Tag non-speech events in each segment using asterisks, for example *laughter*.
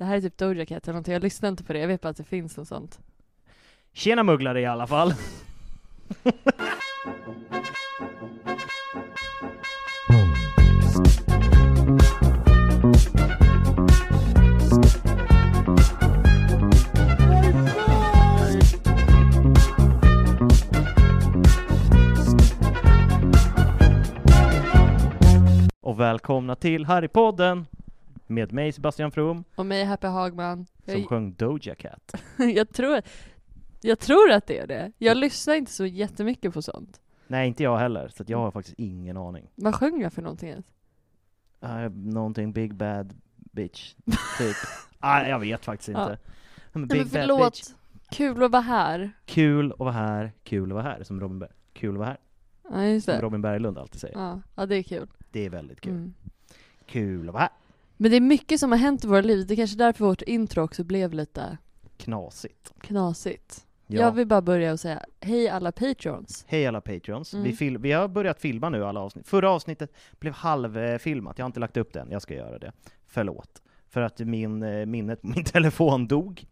Det här är typ Doja Cat eller någonting. Jag lyssnar inte på det. Jag vet bara att det finns något sånt. Tjena mugglare i alla fall. *laughs* Och välkomna till Harrypodden med mig Sebastian From Och mig Happy Hagman. som Jag, sjöng Doja Cat. *laughs* jag, tror, jag tror att det är det. Jag lyssnar inte så jättemycket på sånt. Nej, inte jag heller, så att jag har faktiskt ingen aning. Vad sjöng jag för någonting ens? Uh, någonting Big Bad Bitch, *laughs* typ. ah, jag vet faktiskt Ja. inte. Men Nej, Big men Bad förlåt. Bitch. Kul att vara här. Kul att vara här, kul att vara här, som Robin, Ber- kul att vara här. Ja, just Som det. Robin Berglund alltid säger. Ja, ja det är kul. Det är väldigt kul. Mm. Kul att vara här. Men det är mycket som har hänt i våra liv. Det är kanske därför vårt intro också blev lite Knasigt. knasigt. Ja. Jag vill bara börja och säga hej alla patrons. Hej alla Patreons. Mm. Vi, fil- vi har börjat filma nu alla avsnitt. Förra avsnittet blev halvfilmat, jag har inte lagt upp den, jag ska göra det. Förlåt. För att min, eh, minnet på min *laughs* telefon dog.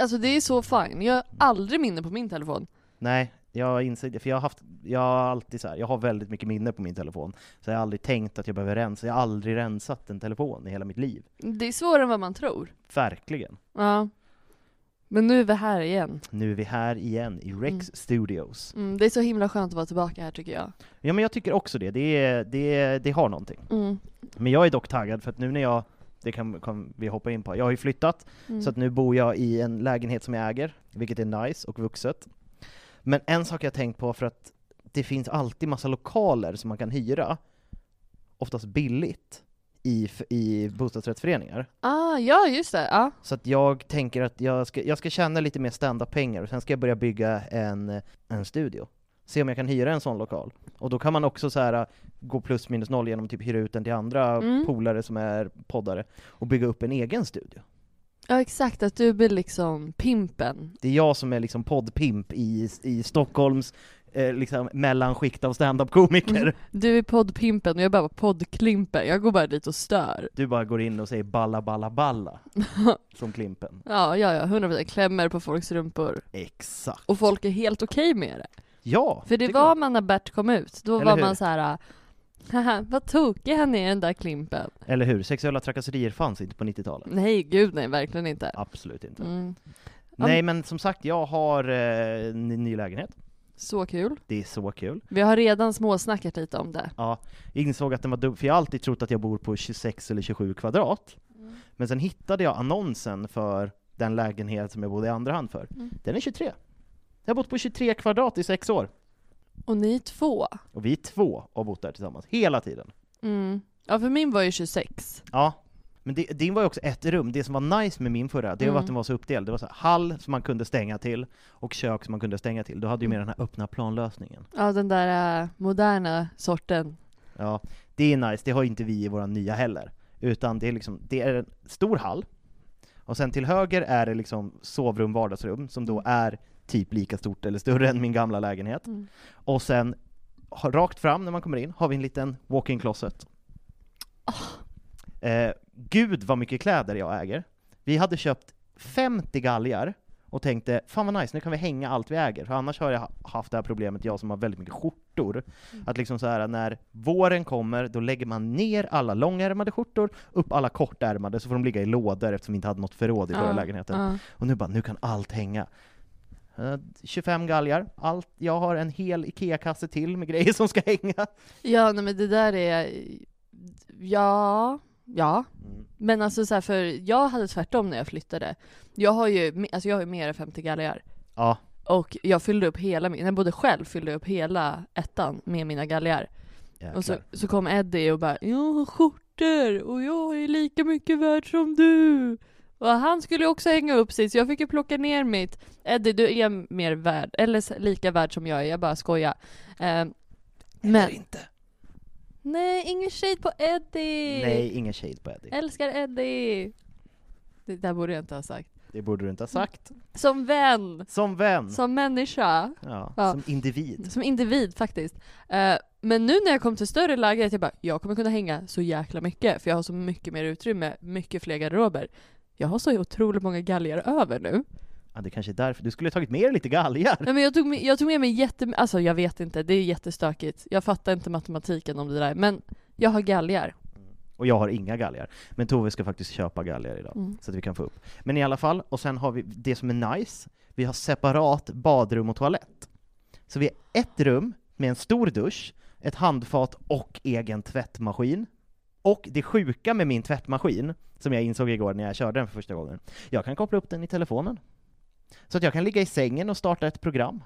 Alltså det är så fine. Jag har aldrig minne på min telefon. Nej, jag inser det, för jag har haft, jag har alltid så här, jag har väldigt mycket minne på min telefon. Så jag har aldrig tänkt att jag behöver rensa, jag har aldrig rensat en telefon i hela mitt liv. Det är svårare än vad man tror. Verkligen. Ja. Men nu är vi här igen. Nu är vi här igen i Rex Mm. Studios. Mm, det är så himla skönt att vara tillbaka här tycker jag. Ja men jag tycker också det, det, är, det, det har någonting. Mm. Men jag är dock taggad för att nu när jag, det kan, kan vi hoppa in på, jag har ju flyttat, Mm. så att nu bor jag i en lägenhet som jag äger, vilket är nice och vuxet. Men en sak jag tänkt på, för att det finns alltid massa lokaler som man kan hyra, oftast billigt, i, i bostadsrättsföreningar. Ah, ja just det. Ja. Så att jag tänker att jag ska, jag ska tjäna lite mer stand-up-pengar och sen ska jag börja bygga en, en studio. Se om jag kan hyra en sån lokal. Och då kan man också så här äh, gå plus minus noll genom att typ hyra ut den till andra Mm. polare som är poddare och bygga upp en egen studio. Ja exakt, att du blir liksom pimpen. Det är jag som är liksom poddpimp i, i Stockholms eh, liksom mellanskikt av stand-up-komiker. Du är poddpimpen och jag bara poddklimpen. Jag går bara dit och stör. Du bara går in och säger balla balla balla *laughs* som Klimpen. Ja, ja, ja, 100% klämmer på folks rumpor. Exakt. Och folk är helt okej med det. Ja! För det är var man när Bert kom ut. Då Eller var hur? man så här. Haha, vad tokig han är den där klimpen. Eller hur? Sexuella trakasserier fanns inte på 90-talet. Nej, gud nej, verkligen inte. Absolut inte. Mm. Nej men som sagt, jag har eh, ny lägenhet. Så kul. Det är så kul. Vi har redan småsnackat lite om det. Ja, jag insåg att den var dum, för jag har alltid trott att jag bor på 26 eller 27 kvadrat. Mm. Men sen hittade jag annonsen för den lägenhet som jag bodde i andra hand för. Mm. Den är 23. Jag har bott på 23 kvadrat i sex år. Och ni är två. Och vi är två och har bott där tillsammans, hela tiden. Mm. Ja, för min var ju 26. Ja, Men det, din var ju också ett rum, det som var nice med min förra, det var Mm. att den var så uppdelad. Det var så här, hall som man kunde stänga till, och kök som man kunde stänga till. Du hade ju med den här öppna planlösningen. Ja, den där äh, moderna sorten. Ja, det är nice, det har ju inte vi i våra nya heller. Utan det är liksom, det är en stor hall, och sen till höger är det liksom sovrum, vardagsrum, som då är typ lika stort eller större än min gamla lägenhet. Mm. Och sen, rakt fram när man kommer in, har vi en liten walk-in closet. Eh, gud vad mycket kläder jag äger. Vi hade köpt 50 galgar och tänkte, fan vad nice, nu kan vi hänga allt vi äger. För annars har jag ha- haft det här problemet, jag som har väldigt mycket skjortor, att liksom så här när våren kommer, då lägger man ner alla långärmade skjortor, upp alla kortärmade, så får de ligga i lådor eftersom vi inte hade något förråd i förra Ja, lägenheten. ja. Och nu bara, nu kan allt hänga. Eh, 25 galgar, allt, jag har en hel IKEA-kasse till med grejer som ska hänga. Ja, nej men det där är... Ja, ja. Mm. Men alltså så här, för jag hade tvärtom när jag flyttade. Jag har ju, alltså jag har ju mer än 50 galgar. Ja, Och jag fyllde upp hela min, när jag bodde själv fyllde jag upp hela ettan med mina galgar. Och så, så kom Eddie och bara 'Jag har skjortor och jag är lika mycket värd som du' Och han skulle ju också hänga upp sig så jag fick ju plocka ner mitt Eddie du är mer värd, eller lika värd som jag är, jag bara skojar eh, Men, Eller inte. nej ingen shade på Eddie! Nej, ingen shade på Eddie. Älskar Eddie! Det där borde jag inte ha sagt. Det borde du inte ha sagt. Som vän! Som vän. Som människa! Ja, Ja. som individ. Som individ faktiskt. Eh, men nu när jag kom till större lägenhet, jag bara, jag kommer kunna hänga så jäkla mycket, för jag har så mycket mer utrymme, mycket fler garderober. Jag har så otroligt många galgar över nu. Ja, det kanske är därför. Du skulle ha tagit med dig lite galgar. Nej, men jag, tog med, jag tog med mig jättemycket, alltså jag vet inte, det är jättestökigt. Jag fattar inte matematiken om det där, men jag har galgar. Och jag har inga galgar. Men Tove ska faktiskt köpa galgar idag, Mm. så att vi kan få upp. Men i alla fall, och sen har vi det som är nice, vi har separat badrum och toalett. Så vi har ett rum med en stor dusch, ett handfat och egen tvättmaskin. Och det sjuka med min tvättmaskin, som jag insåg igår när jag körde den för första gången, jag kan koppla upp den i telefonen. Så att jag kan ligga i sängen och starta ett program.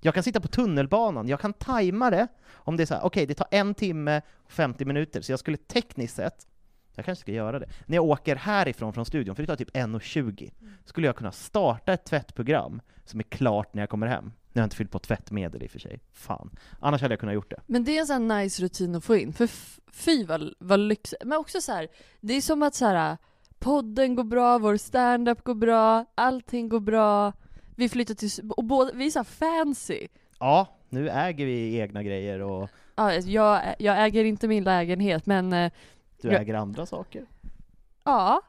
Jag kan sitta på tunnelbanan, jag kan tajma det, om det är så här, okej det tar en timme och 50 minuter, så jag skulle tekniskt sett, jag kanske ska göra det, när jag åker härifrån från studion, för det tar typ 1.20, skulle jag kunna starta ett tvättprogram som är klart när jag kommer hem. Nu har jag inte fyllt på tvättmedel i och för sig, fan. Annars hade jag kunnat gjort det. Men det är en sån här nice rutin att få in, för fy vad, vad lyx... Men också så här, det är som att så här, podden går bra, vår stand-up går bra, allting går bra. Vi flyttar till... Och båda, vi är så fancy. Ja, nu äger vi egna grejer och Ja, jag, jag äger inte min lägenhet, men eh, du Ja. äger andra saker. ja,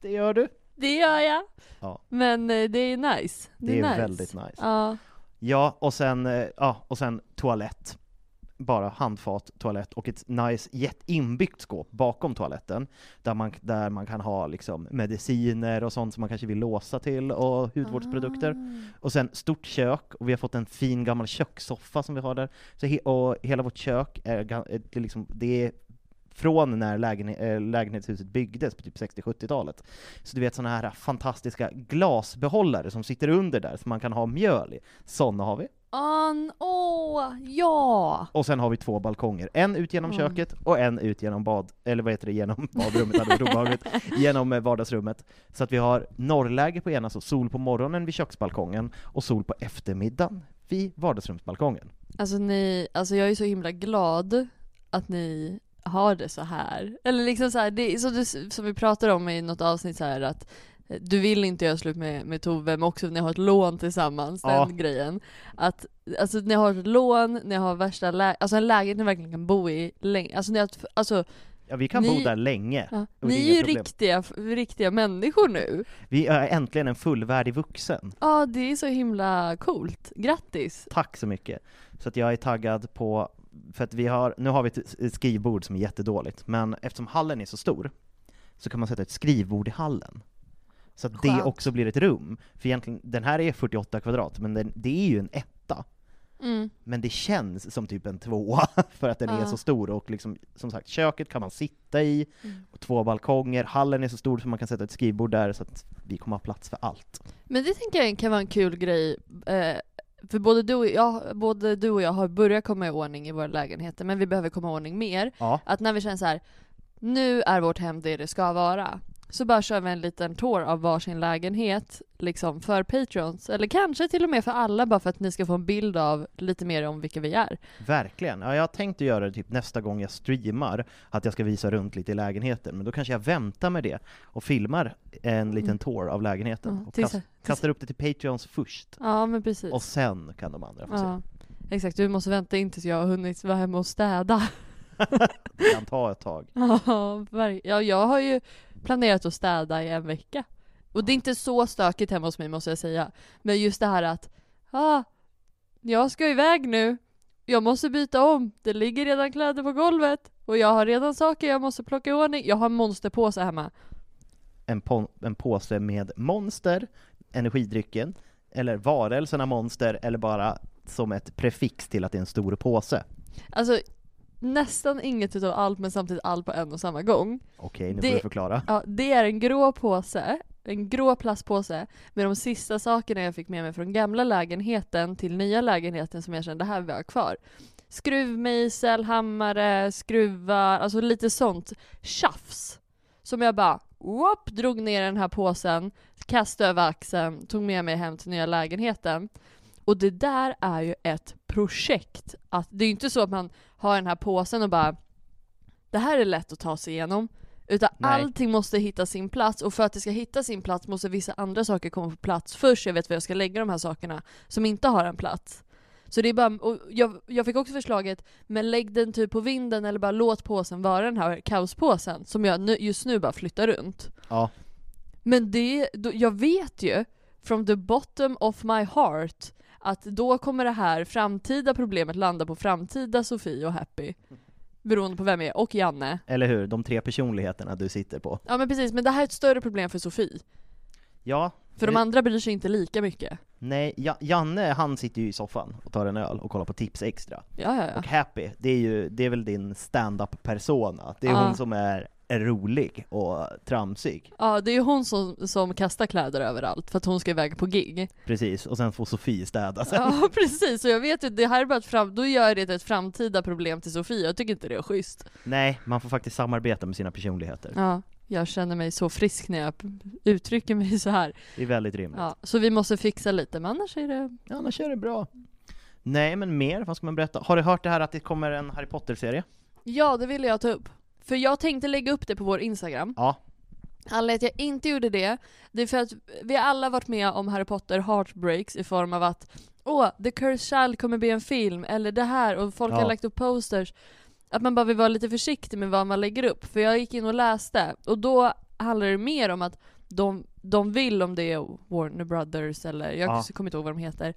Det gör du. det gör jag. Ja. Men eh, det är nice. Det, Det är nice. väldigt nice. Ja. Ja, och sen, eh, ja, och sen toalett. Bara handfat, toalett och ett nice, jätt inbyggt skåp bakom toaletten, där man, där man kan ha liksom mediciner och sånt som man kanske vill låsa till, och hudvårdsprodukter. Ah. Och sen stort kök, och vi har fått en fin gammal kökssoffa som vi har där. Så he- och hela vårt kök är, är liksom, det är från när äh, lägenhetshuset byggdes på typ 60-70-talet. Så du vet sådana här fantastiska glasbehållare som sitter under där, som man kan ha mjöl i. Sådana har vi. An, åh, ja! Och sen har vi två balkonger, en ut genom Mm. köket och en ut genom bad, eller vad heter det, genom *laughs* badrummet, hade varit obehagligt, genom eh, vardagsrummet. Så att vi har norrläge på ena, så sol på morgonen vid köksbalkongen, och sol på eftermiddagen vid vardagsrumsbalkongen. Alltså ni, alltså jag är så himla glad att ni har det så här. Eller liksom så här, det är så du, som vi pratade om i något avsnitt så här att eh, du vill inte göra slut med, med Tove, men också ni har ett lån tillsammans, Ja. den grejen. Att, alltså ni har ett lån, ni har värsta lä- alltså en lägenhet ni verkligen kan bo i länge, alltså ni har, alltså, Ja, vi kan Ni- bo där länge. ja, det ni är ju problem. riktiga, riktiga människor nu. Vi är äntligen en fullvärdig vuxen. Ja, det är så himla coolt. Grattis! Tack så mycket. Så att jag är taggad på, för att vi har, nu har vi ett skrivbord som är jättedåligt, men eftersom hallen är så stor, så kan man sätta ett skrivbord i hallen. Så att det Skönt. också blir ett rum. För egentligen, den här är 48 kvadrat, men den, det är ju en etta. Mm. Men det känns som typ en tvåa, *laughs* för att den är Ja. så stor, och liksom, som sagt, köket kan man sitta i, Mm. och två balkonger, hallen är så stor så man kan sätta ett skrivbord där, så att vi kommer ha plats för allt. Men det tänker jag kan vara en kul grej, eh, för både du, och jag, både du och jag har börjat komma i ordning i våra lägenheter, men vi behöver komma i ordning mer. Ja. Att när vi känner så här, nu är vårt hem det det ska vara. Så bara kör vi en liten tour av varsin lägenhet liksom för Patreons. Eller kanske till och med för alla bara för att ni ska få en bild av lite mer om vilka vi är. Verkligen. Ja, jag tänkte göra det typ nästa gång jag streamar, att jag ska visa runt lite i lägenheten, men då kanske jag väntar med det och filmar en liten Mm. tour av lägenheten. Ja, och till- kast, kastar upp det till Patreons först, Ja men precis. och sen kan de andra få ja. Exakt, du måste vänta in tills jag har hunnit vara hemma och städa. se. *laughs* Det kan ta ett tag. *laughs* Ja, ja, jag har ju planerat att städa i en vecka. Och det är inte så stökigt hemma hos mig måste jag säga. Men just det här att, ah, jag ska iväg nu. Jag måste byta om. Det ligger redan kläder på golvet. Och jag har redan saker jag måste plocka i ordning. Jag har en monsterpåse hemma. En, pon- en påse med Monster, energidrycken, eller varelserna Monster, eller bara som ett prefix till att det är en stor påse. Alltså, nästan inget utav allt men samtidigt allt på en och samma gång. Okej, nu Det- får du förklara. Ja, det är en grå påse, en grå plastpåse med de sista sakerna jag fick med mig från gamla lägenheten till nya lägenheten som jag kände här vill jag ha kvar. Skruvmejsel, hammare, skruvar, alltså lite sånt tjafs. Som jag bara, whoop, drog ner den här påsen, kastade över axeln, tog med mig hem till nya lägenheten. Och det där är ju ett projekt. Att, det är ju inte så att man har den här påsen och bara det här är lätt att ta sig igenom. Utan Nej. allting måste hitta sin plats och för att det ska hitta sin plats måste vissa andra saker komma på plats först jag vet var jag ska lägga de här sakerna som inte har en plats. Så det är bara, och jag, jag fick också förslaget, men lägg den typ på vinden eller bara låt påsen vara den här kaospåsen som jag nu, just nu bara flyttar runt. Ja, Men det, då, jag vet ju from the bottom of my heart att då kommer det här framtida problemet landa på framtida Sofie och Happy. Beroende på vem jag är, och Janne. eller hur? De tre personligheterna du sitter på. Ja men precis, men det här är ett större problem för Sofie. Ja, För de Det- andra bryr sig inte lika mycket. nej, ja, Janne han sitter ju i soffan och tar en öl och kollar på Tips Extra. Ja, ja, ja. Och Happy, det är ju, det är väl din stand-up persona. Det är Ja. hon som är, är rolig och tramsig. Ja, det är ju hon som, som kastar kläder överallt för att hon ska iväg på gig. Precis, och sen får Sofie städa sen. Ja *laughs* precis, och jag vet ju, det här är bara ett fram, då gör det ett framtida problem till Sofie, jag tycker inte det är schysst. Nej, man får faktiskt samarbeta med sina personligheter. Ja, jag känner mig så frisk när jag uttrycker mig så här. Det är väldigt rimligt. Ja, så vi måste fixa lite, men annars är det... Ja, annars är det bra. Nej, men mer, vad ska man berätta? Har du hört det här att det kommer en Harry Potter-serie? Ja, det ville jag ta upp. För jag tänkte lägga upp det på vår Instagram. Ja. Anledningen till att jag inte gjorde det, det är för att vi har alla varit med om Harry Potter heartbreaks i form av att Åh, The Cursed Child kommer bli en film, eller det här, och folk Ja. har lagt upp posters. Att man bara vill vara lite försiktig med vad man lägger upp. För jag gick in och läste, och då handlar det mer om att de, de vill, om det är Warner Brothers eller jag Ja. kommer inte ihåg vad de heter.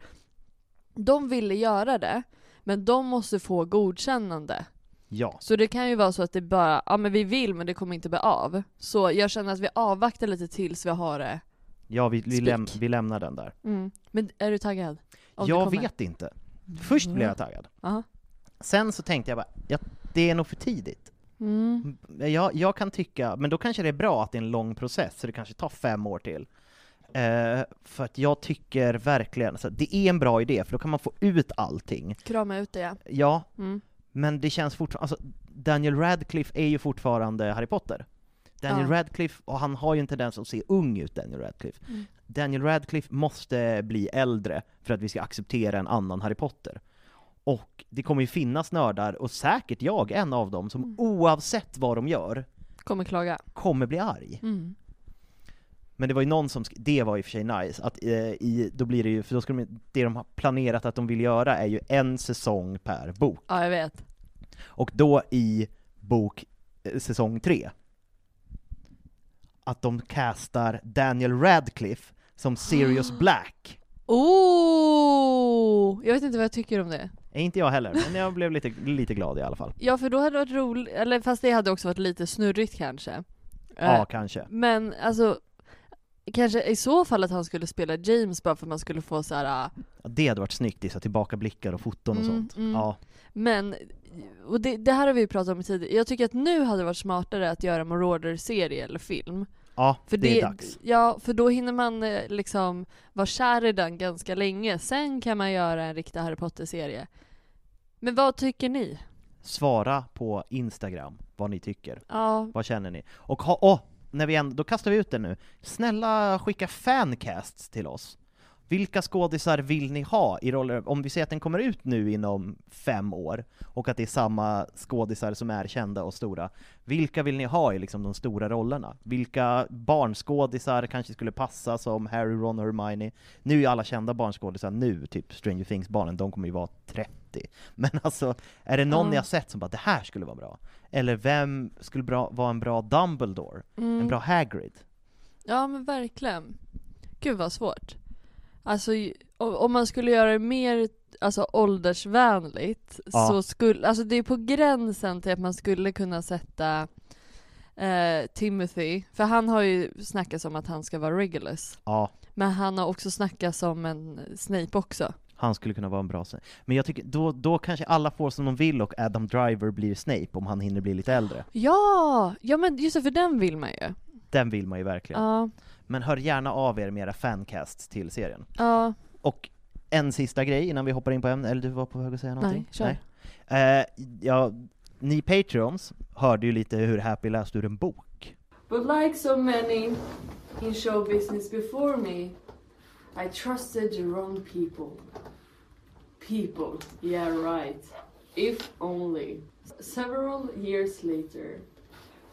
De ville göra det, men de måste få godkännande. Ja. Så det kan ju vara så att det bara, ja men vi vill men det kommer inte bli av. Så jag känner att vi avvaktar lite tills vi har det. Ja, vi, vi, läm vi lämnar den där. Men är du taggad? Om jag vet inte. Först blev jag taggad. Ja. Sen så tänkte jag bara, ja, det är nog för tidigt. Mm. Jag, jag kan tycka, men då kanske det är bra att det är en lång process, så det kanske tar fem år till. Eh, för att jag tycker verkligen, så det är en bra idé, för då kan man få ut allting. Krama ut det ja. Ja, Mm. Men det känns fortfarande, alltså Daniel Radcliffe är ju fortfarande Harry Potter. Daniel Ja. Radcliffe, och han har ju en tendens att se ung ut, Daniel Radcliffe. Mm. Daniel Radcliffe måste bli äldre för att vi ska acceptera en annan Harry Potter. Och det kommer ju finnas nördar, och säkert jag, en av dem, som Mm. oavsett vad de gör, Kommer klaga. kommer bli arg. Mm. Men det var ju någon som, det var i och för sig nice, att eh, i, då blir det ju, för då ska de, det de har planerat att de vill göra är ju en säsong per bok. Ja jag vet. Och då i bok eh, säsong tre att de castar Daniel Radcliffe som Sirius *gasps* Black. Oh! Jag vet inte vad jag tycker om det. Inte jag heller, men jag blev lite, lite glad i alla fall. *laughs* Ja för då hade det varit roligt, eller fast det hade också varit lite snurrigt kanske. Ja, Eh, kanske. Men alltså, kanske i så fall att han skulle spela James bara för att man skulle få så här. ah, Ja, Det hade varit snyggt i så tillbakablickar och foton och Mm, sånt. mm. Ja, Men, och det, det här har vi ju pratat om tidigare, jag tycker att nu hade det varit smartare att göra Marauder-serie eller film. ja För det, är dags. Ja, för då hinner man eh, liksom vara kär i den ganska länge, sen kan man göra en riktig Harry Potter-serie. Men vad tycker ni? svara på Instagram vad ni tycker. Ja, Vad känner ni? Och ha, åh, när vi ändå, då kastar vi ut det nu. Snälla skicka fancasts till oss. Vilka skådisar vill ni ha i roller? Om vi säger att den kommer ut nu inom fem år, och att det är samma skådisar som är kända och stora. Vilka vill ni ha i liksom de stora rollerna? Vilka barnskådisar kanske skulle passa som Harry, Ron och Hermione? Nu är ju alla kända barnskådisar nu, typ Stranger Things-barnen, de kommer ju vara 30. *laughs* Men alltså, är det någon ni har sett som bara 'det här skulle vara bra'? Eller vem skulle bra, vara en bra Dumbledore? mm. En bra Hagrid? ja men verkligen. Gud vad svårt. Alltså om man skulle göra det mer alltså, åldersvänligt Ja. så skulle, alltså det är på gränsen till att man skulle kunna sätta eh, Timothy, för han har ju snackats om att han ska vara Regulus. Ja, Men han har också snackats om en Snape också. han skulle kunna vara en bra Snape. Men jag tycker, då, då kanske alla får som de vill och Adam Driver blir Snape om han hinner bli lite äldre. Ja! Ja men just det, för den vill man ju. Den vill man ju verkligen. Ja, Men hör gärna av er med era fancasts till serien. ja, Och en sista grej innan vi hoppar in på ämnet, eller du var på väg att säga någonting? Nej, kör. Eh, ja, ni Patreons hörde ju lite hur Happy läste ur en bok. But like so many in show business before me, I trusted the wrong people. People, yeah, right. If only. Several years later,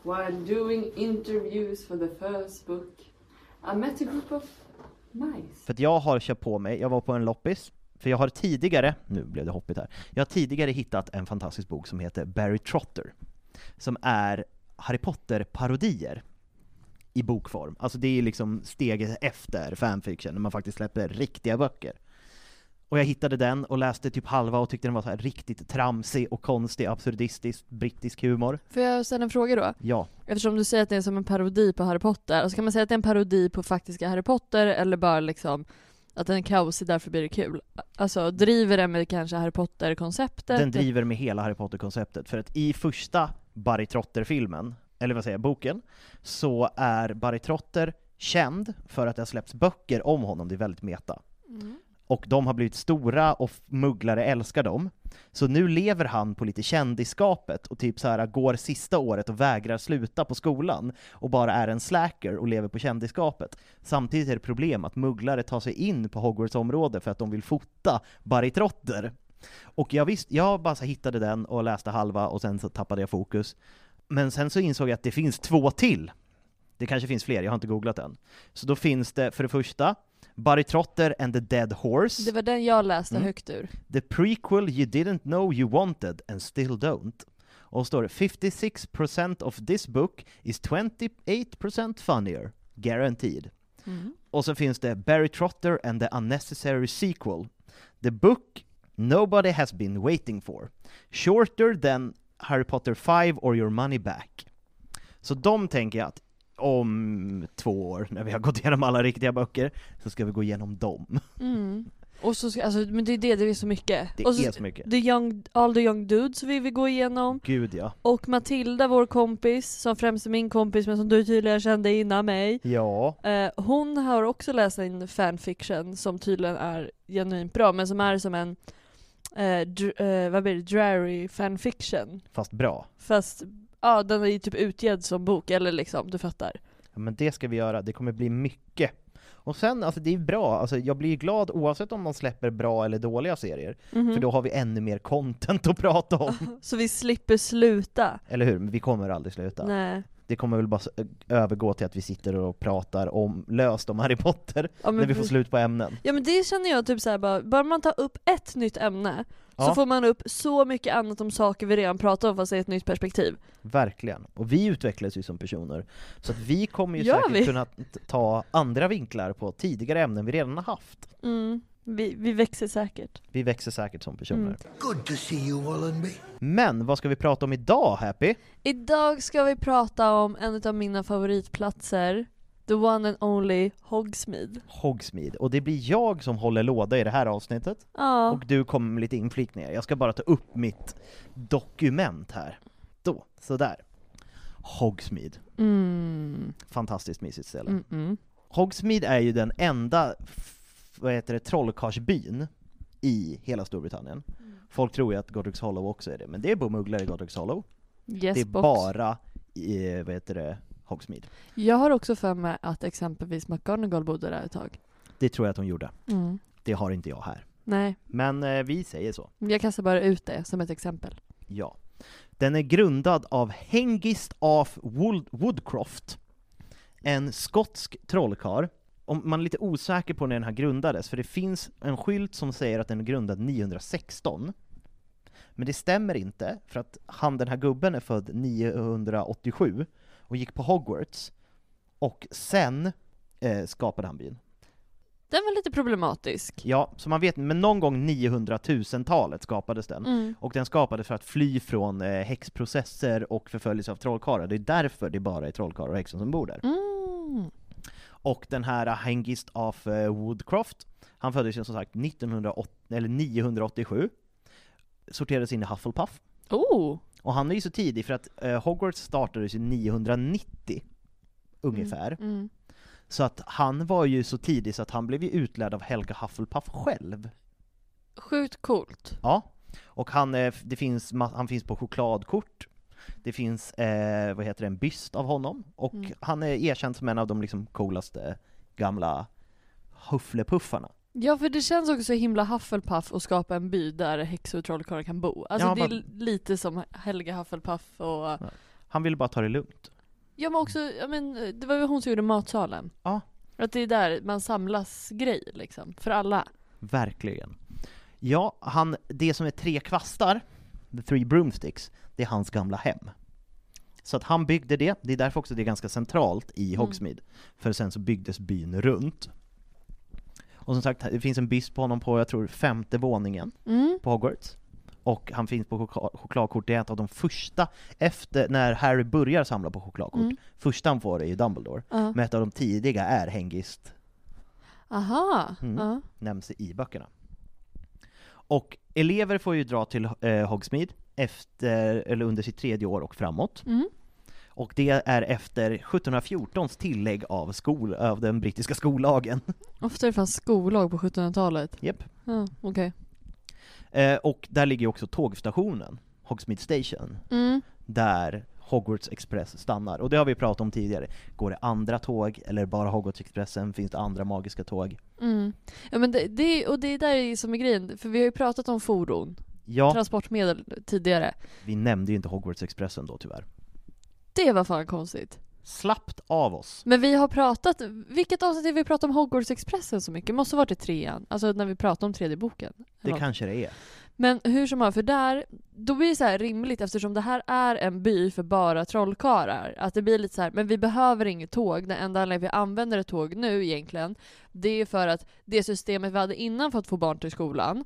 while doing interviews for the first book, i met a group of mice. För att jag har köpt på mig, jag var på en loppis, för jag har tidigare, nu blev det hoppigt här, jag har tidigare hittat en fantastisk bok som heter Barry Trotter, som är Harry Potter-parodier i bokform. Alltså det är liksom steget efter fanfiction, när man faktiskt släpper riktiga böcker. Och jag hittade den och läste typ halva och tyckte den var så här riktigt tramsig och konstig, absurdistisk, brittisk humor. Får jag ställa en fråga då? Ja, Eftersom du säger att det är som en parodi på Harry Potter, alltså kan man säga att det är en parodi på faktiska Harry Potter eller bara liksom att den är kaosig, därför blir det kul? Alltså driver den med kanske Harry Potter-konceptet? Den driver med hela Harry Potter-konceptet, för att i första Barry Trotter-filmen, eller vad säger jag, boken, så är Barry Trotter känd för att det har släppts böcker om honom, det är väldigt meta. Mm. Och de har blivit stora och mugglare älskar dem. Så nu lever han på lite kändisskapet och typ så här går sista året och vägrar sluta på skolan och bara är en slacker och lever på kändisskapet. Samtidigt är det problem att mugglare tar sig in på Hogwarts område för att de vill fota baritrotter. Och jag visst, jag bara så hittade den och läste halva och sen så tappade jag fokus. Men sen så insåg jag att det finns två till. Det kanske finns fler, jag har inte googlat än. Så då finns det för det första Barry Trotter and the Dead Horse. Det var den jag läste Mm. högt ur. The prequel you didn't know you wanted and still don't. Och står det 56% of this book is 28% funnier, guaranteed. Mm. Och så finns det Barry Trotter and the unnecessary sequel. The book nobody has been waiting for. Shorter than Harry Potter 5 or your money back. Så de tänker jag att om två år, när vi har gått igenom alla riktiga böcker, så ska vi gå igenom dem. Mm. Och så ska, alltså, men det är det, det är så mycket. Det och så, är så mycket. The young, all the young dudes vill vi gå igenom. Gud ja. Och Matilda, vår kompis, som främst är min kompis men som du tydligen kände innan mig. Ja. Eh, hon har också läst en fanfiction som tydligen är genuint bra, men som är som en, eh, dr- eh, vad blir det, dreary fanfiction. Fast bra. Fast, ja den är ju typ utgedd som bok, eller liksom, du fattar. Ja, men det ska vi göra, det kommer bli mycket. Och sen, alltså det är bra, alltså jag blir glad oavsett om man släpper bra eller dåliga serier, Mhm. för då har vi ännu mer content att prata om. *laughs* Så vi slipper sluta. eller hur? Men vi kommer aldrig sluta. Nej. Det kommer väl bara övergå till att vi sitter och pratar om, löst om Harry Potter, Ja, när vi får slut på ämnen. Ja men det känner jag typ såhär bara, bara man tar upp ett nytt ämne så Ja. får man upp så mycket annat om saker vi redan pratat om fast i ett nytt perspektiv. Verkligen. Och vi utvecklas ju som personer, så att vi kommer ju Gör säkert vi? kunna ta andra vinklar på tidigare ämnen vi redan har haft. Mm. Vi, vi växer säkert. Vi växer säkert som personer. Mm. Good to see you, Wallenby. Men vad ska vi prata om idag, Happy? Idag ska vi prata om en av mina favoritplatser, the one and only Hogsmeade. Hogsmeade. Och det blir jag som håller låda i det här avsnittet. Ja, Och du kommer med lite inflikningar. Jag ska bara ta upp mitt dokument här. Då, sådär. Hogsmeade. mm. Fantastiskt mysigt ställe. Mm -mm. Hogsmeade är ju den enda, vad heter det, trollkarlsbyn i hela Storbritannien. Folk tror ju att Godric's Hollow också är det, men det är bomugglare i Godric's Hollow. Yes det är box. bara i, vad heter det, Hogsmeade. Jag har också för mig att exempelvis McGonagall bodde där ett tag. Det tror jag att hon gjorde. Mm. Det har inte jag här. Nej, Men eh, vi säger så. jag kastar bara ut det som ett exempel. Ja. Den är grundad av Hengist af Wood- Woodcroft, en skotsk trollkarl. Om man är lite osäker på när den här grundades, för det finns en skylt som säger att den är grundad 916. Men det stämmer inte, för att han, den här gubben är född 987 och gick på Hogwarts, och sen eh, skapade han byn. Den var lite problematisk. Ja, så man vet, men någon gång 900 000-talet skapades den. Mm. Och den skapades för att fly från eh, häxprocesser och förföljelse av trollkarlar. Det är därför det bara är trollkarlar och häxor som bor där. Mm. Och den här Hengist of eh, Woodcroft, han föddes ju som sagt 1908, eller 987, sorterades in i Hufflepuff. Oh! Och han är ju så tidig för att eh, Hogwarts startades ju 990, ungefär. Mm. Så att han var ju så tidig så att han blev ju utlärd av Helga Hufflepuff själv. Sjukt coolt. Ja, och han, eh, det finns, han finns på chokladkort, det finns, eh, vad heter det, en byst av honom, och Mm. han är erkänd som en av de liksom coolaste gamla hufflepuffarna. Ja, för det känns också så himla Hufflepuff att skapa en by där häxor och trollkarlar kan bo. Alltså Ja, det är lite som Helga Hufflepuff och... Han ville bara ta det lugnt. Ja men också, ja, men, det var ju hon som gjorde Matsalen. Ja. Att det är där man samlas grej liksom, för alla. Verkligen. Ja, han, det som är tre kvastar, the three broomsticks, det är hans gamla hem. Så att han byggde det, det är därför också det är ganska centralt i Mm. Hogsmeade, för sen så byggdes byn runt. Och som sagt, det finns en byst på honom på, jag tror, femte våningen Mm. på Hogwarts. Och han finns på choklad, chokladkort, det är ett av de första, efter när Harry börjar samla på chokladkort, Mm. första han får är ju Dumbledore. Ja. Men ett av de tidiga är Hengist Aha! Mm. Ja. nämns i böckerna. Och elever får ju dra till eh, Hogsmeade efter, eller under sitt tredje år och framåt. Mm. Och det är efter 1714s tillägg av, skol, av den brittiska skollagen. *laughs* Ofta det fanns skollag på 1700-talet. Japp. Ja, okej. Eh, och där ligger också tågstationen, Hogsmeade Station, Mm. där Hogwarts Express stannar. Och det har vi pratat om tidigare. Går det andra tåg, eller bara Hogwarts Expressen? Finns det andra magiska tåg? Mm. Ja men det, det, och det är där som är grejen, för vi har ju pratat om fordon, Ja, transportmedel tidigare. vi nämnde ju inte Hogwarts Expressen då tyvärr. Det var fan konstigt. Slappt av oss! Men vi har pratat, vilket avsnitt har vi pratat om Hogwarts Expressen så mycket? Måste varit i trean, alltså när vi pratade om tredje boken. Det Eller kanske det är. Men hur som helst, för där, då blir det så här rimligt eftersom det här är en by för bara trollkarlar. Att det blir lite så här, men vi behöver inget tåg. Den enda anledningen vi använder ett tåg nu egentligen, det är för att det systemet vi hade innan för att få barn till skolan,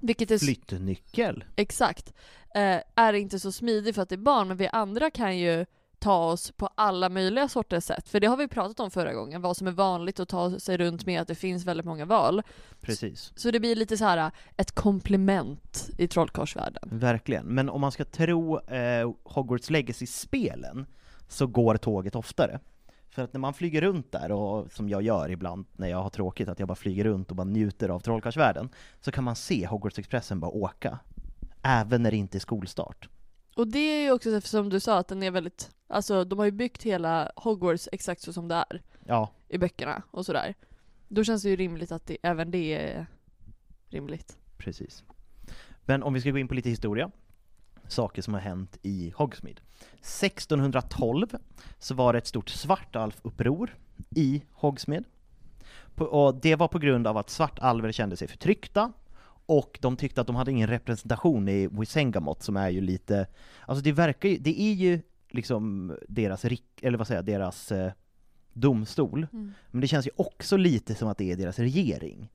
vilket är Flyttnyckel? Exakt. Eh, är inte så smidig för att det är barn, men vi andra kan ju ta oss på alla möjliga sorters sätt. För det har vi pratat om förra gången, vad som är vanligt att ta sig runt med, att det finns väldigt många val. Precis. Så det blir lite så här ett komplement i trollkarlsvärlden. Verkligen. Men om man ska tro eh, Hogwarts Legacy-spelen så går tåget oftare. För att när man flyger runt där, och som jag gör ibland när jag har tråkigt, att jag bara flyger runt och bara njuter av trollkarlsvärlden, så kan man se Hogwarts Expressen bara åka. Även när det inte är skolstart. Och det är ju också som du sa, att den är väldigt, alltså de har ju byggt hela Hogwarts exakt så som det är Ja, i böckerna och sådär. Då känns det ju rimligt att det, även det är rimligt. precis. Men om vi ska gå in på lite historia, saker som har hänt i Hogsmeade. 1612 så var det ett stort svartalfuppror i Hogsmeade. På- Och det var på grund av att svartalver kände sig förtryckta, och de tyckte att de hade ingen representation i Wisengamot som är ju lite, alltså det verkar ju, det är ju liksom deras, eller vad säger jag, deras eh, domstol, Mm. men det känns ju också lite som att det är deras regering.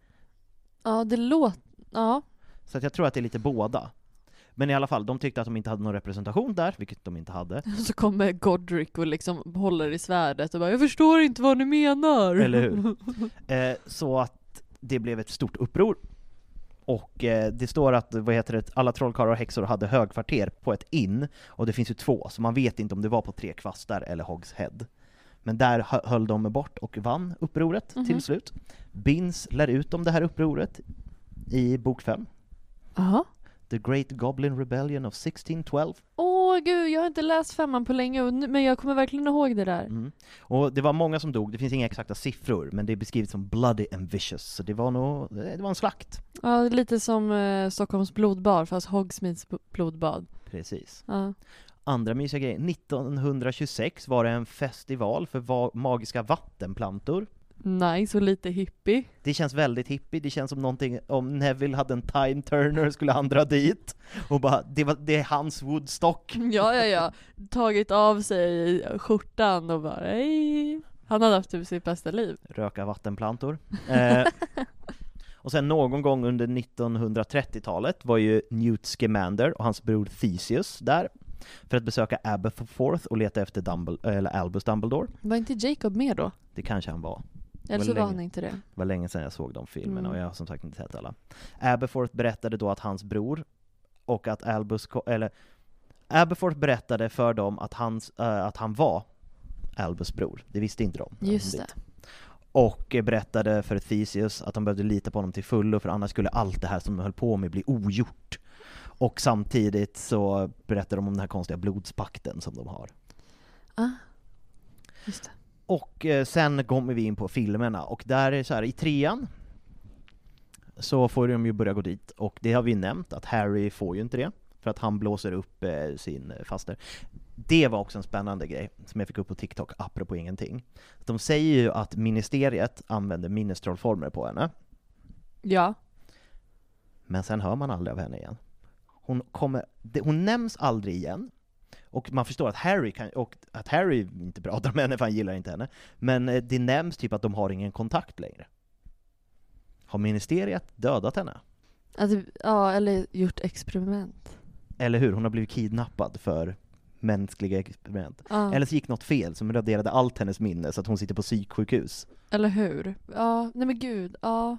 Ja, det låter, ja. Så att jag tror att det är lite båda. Men i alla fall, de tyckte att de inte hade någon representation där, vilket de inte hade. *laughs* Så kommer Godric och liksom håller i svärdet och bara 'Jag förstår inte vad ni menar' Eller hur? *laughs* Eh, så att det blev ett stort uppror. Och eh, det står att, vad heter det, alla trollkarlar och häxor hade högkvarter på ett inn, och det finns ju två, så man vet inte om det var på Tre Kvastar eller Hogs Head. Men där hö- höll de bort och vann upproret Mhm. till slut. Binns lär ut om det här upproret i bok 5. Ja. The Great Goblin Rebellion of 1612. Åh gud, jag har inte läst femman på länge, men jag kommer verkligen ihåg det där. Mm. Och det var många som dog, det finns inga exakta siffror, men det är beskrivet som bloody and vicious, så det var nog, det var en slakt. Ja, lite som eh, Stockholms blodbad, fast Hogsmeades blodbad. Precis. Ja. Andra mysiga grejer, 1926 var det en festival för va- magiska vattenplantor. Nice och lite hippie. Det känns väldigt hippie, det känns som någonting, om Neville hade en time turner skulle han dra dit, och bara, det, var, det är hans Woodstock. *laughs* Ja, ja, ja. Tagit av sig skjortan och bara hej. Han hade haft typ sitt bästa liv. Röka vattenplantor. Eh, *laughs* och sen någon gång under 1930-talet var ju Newt Scamander och hans bror Theseus där, för att besöka Aberforth och leta efter Dumbledore, eller Albus Dumbledore. Var inte Jacob med då? Det kanske han var. Eller så var var länge. han inte det. Det var länge sedan jag såg de filmerna Mm. och jag har som sagt inte sett alla. Aberforth berättade då att hans bror och att Albus, eller Aberforth berättade för dem att, hans, eh, att han var Albus bror. Det visste inte de. Just det. Och berättade för Theseus att de behövde lita på honom till fullo för annars skulle allt det här som de höll på med bli ogjort. Och samtidigt så berättade de om den här konstiga blodspakten som de har. Ah, just det. Och eh, sen kommer vi in på filmerna, och där är så här, i trean så får de ju börja gå dit, och det har vi nämnt, att Harry får ju inte det, för att han blåser upp eh, sin eh, faster. Det var också en spännande grej, som jag fick upp på TikTok, apropå ingenting. De säger ju att ministeriet använder minnestrollformer på henne, Ja. men sen hör man aldrig av henne igen. Hon, kommer, hon nämns aldrig igen, och man förstår att Harry, kan, och att Harry inte pratar med henne för han gillar inte henne, men eh, det nämns typ att de har ingen kontakt längre. Har ministeriet dödat henne? Alltså, ja, eller gjort experiment. Eller hur? Hon har blivit kidnappad för mänskliga experiment. Ja. Eller så gick något fel som raderade allt hennes minne så att hon sitter på psyksjukhus. Eller hur? Ja, nej men gud, ja.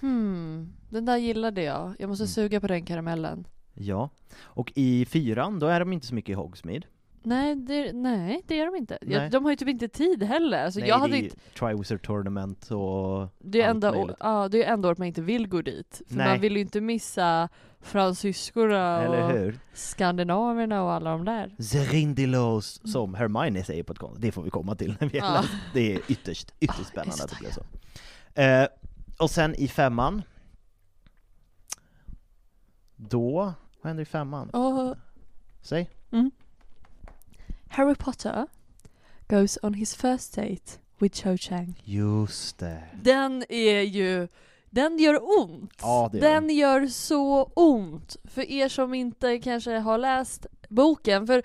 Hmm, den där gillade jag. Jag måste Mm. suga på den karamellen. Ja. Och i fyran, då är de inte så mycket i Hogsmeade. Nej, det, nej, det är de inte. Nej. de har ju typ inte tid heller. Alltså, Nej, jag det hade är inte, Triwizard Tournament och det är enda, å- möjligt. ja, det är enda året man inte vill gå dit. För Nej. man vill ju inte missa fransyskorna Eller och hur? skandinaverna och alla de där. Zerindilos, som Hermione säger på ett konstigt, det får vi komma till när vi Ja. Det är ytterst, ytterst spännande att det det, blev så. Eh, och sen i femman, då, vad händer i femman? Och Säg? Harry Potter goes on his first date with Cho Chang. Just det. Den är ju, den gör ont. Ja, det gör den gör så ont. För er som inte kanske har läst boken, för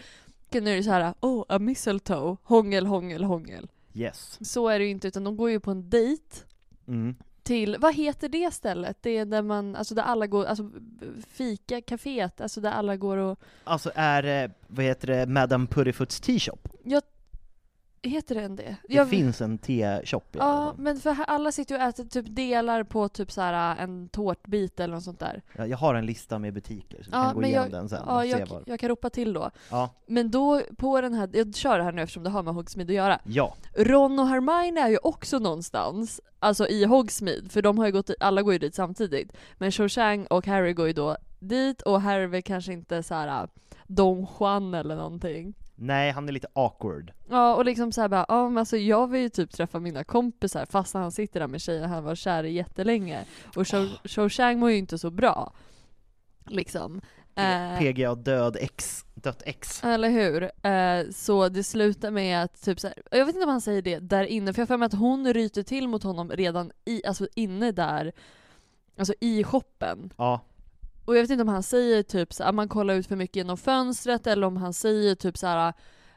nu är det så här, oh, a mistletoe, hångel, hångel, hångel. Yes. Så är det ju inte, utan de går ju på en dejt Mm. Till, vad heter det stället? Det är där man, alltså där alla går, alltså fika, kaféet, alltså där alla går och, Alltså är vad heter det, Madame Puttifoots Tea-shop? jag, heter den det? Det Jag- finns en te-shop Ja, men för alla sitter ju och äter typ delar på typ så här en tårtbit eller något sånt där. Ja, Jag har en lista med butiker, så vi Ja, kan gå men igenom jag, den sen ja, och se jag, var. jag kan ropa till då. Ja. Men då, på den här, jag kör det här nu eftersom det har med Hogsmeade att göra. Ja. Ron och Hermione är ju också någonstans, alltså i Hogsmeade, för de har ju gått, alla går ju dit samtidigt. Men Cho Chang och Harry går ju då dit, och Harry är väl kanske inte så här Don Juan eller någonting. Nej, han är lite awkward. Ja, och liksom såhär bara, ja men alltså jag vill ju typ träffa mina kompisar fast han sitter där med tjejen han var kär i jättelänge. Och Cho, Cho Chang mår ju inte så bra. Liksom. Eh, PGA död X, dött X. eller hur? Eh, så det slutar med att typ så här, jag vet inte om han säger det där inne, för jag för mig att hon ryter till mot honom redan i, alltså inne där, alltså i shoppen. Ja. Och jag vet inte om han säger typ så att man kollar ut för mycket genom fönstret eller om han säger typ så här.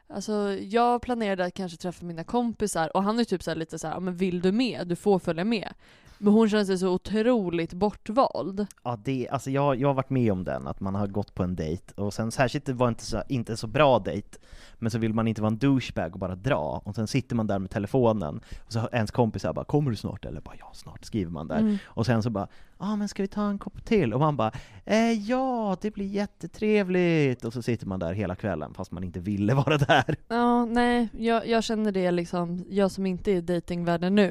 Alltså jag planerade att kanske träffa mina kompisar och han är typ så här lite så här, "Ja, men vill du med? Du får följa med. Men hon känner sig så otroligt bortvald. Ja, det, alltså jag, jag har varit med om den, att man har gått på en dejt, och sen särskilt det var inte så, inte så bra dejt, men så vill man inte vara en douchebag och bara dra, och sen sitter man där med telefonen, och så ens kompisar bara 'Kommer du snart?' eller bara 'Ja, snart' skriver man där, Mm. och sen så bara 'Ja ah, men ska vi ta en kopp till?' och man bara eh, 'Ja, det blir jättetrevligt' och så sitter man där hela kvällen fast man inte ville *laughs* vara där. Ja, nej, jag, jag känner det liksom, jag som inte är i datingvärlden nu.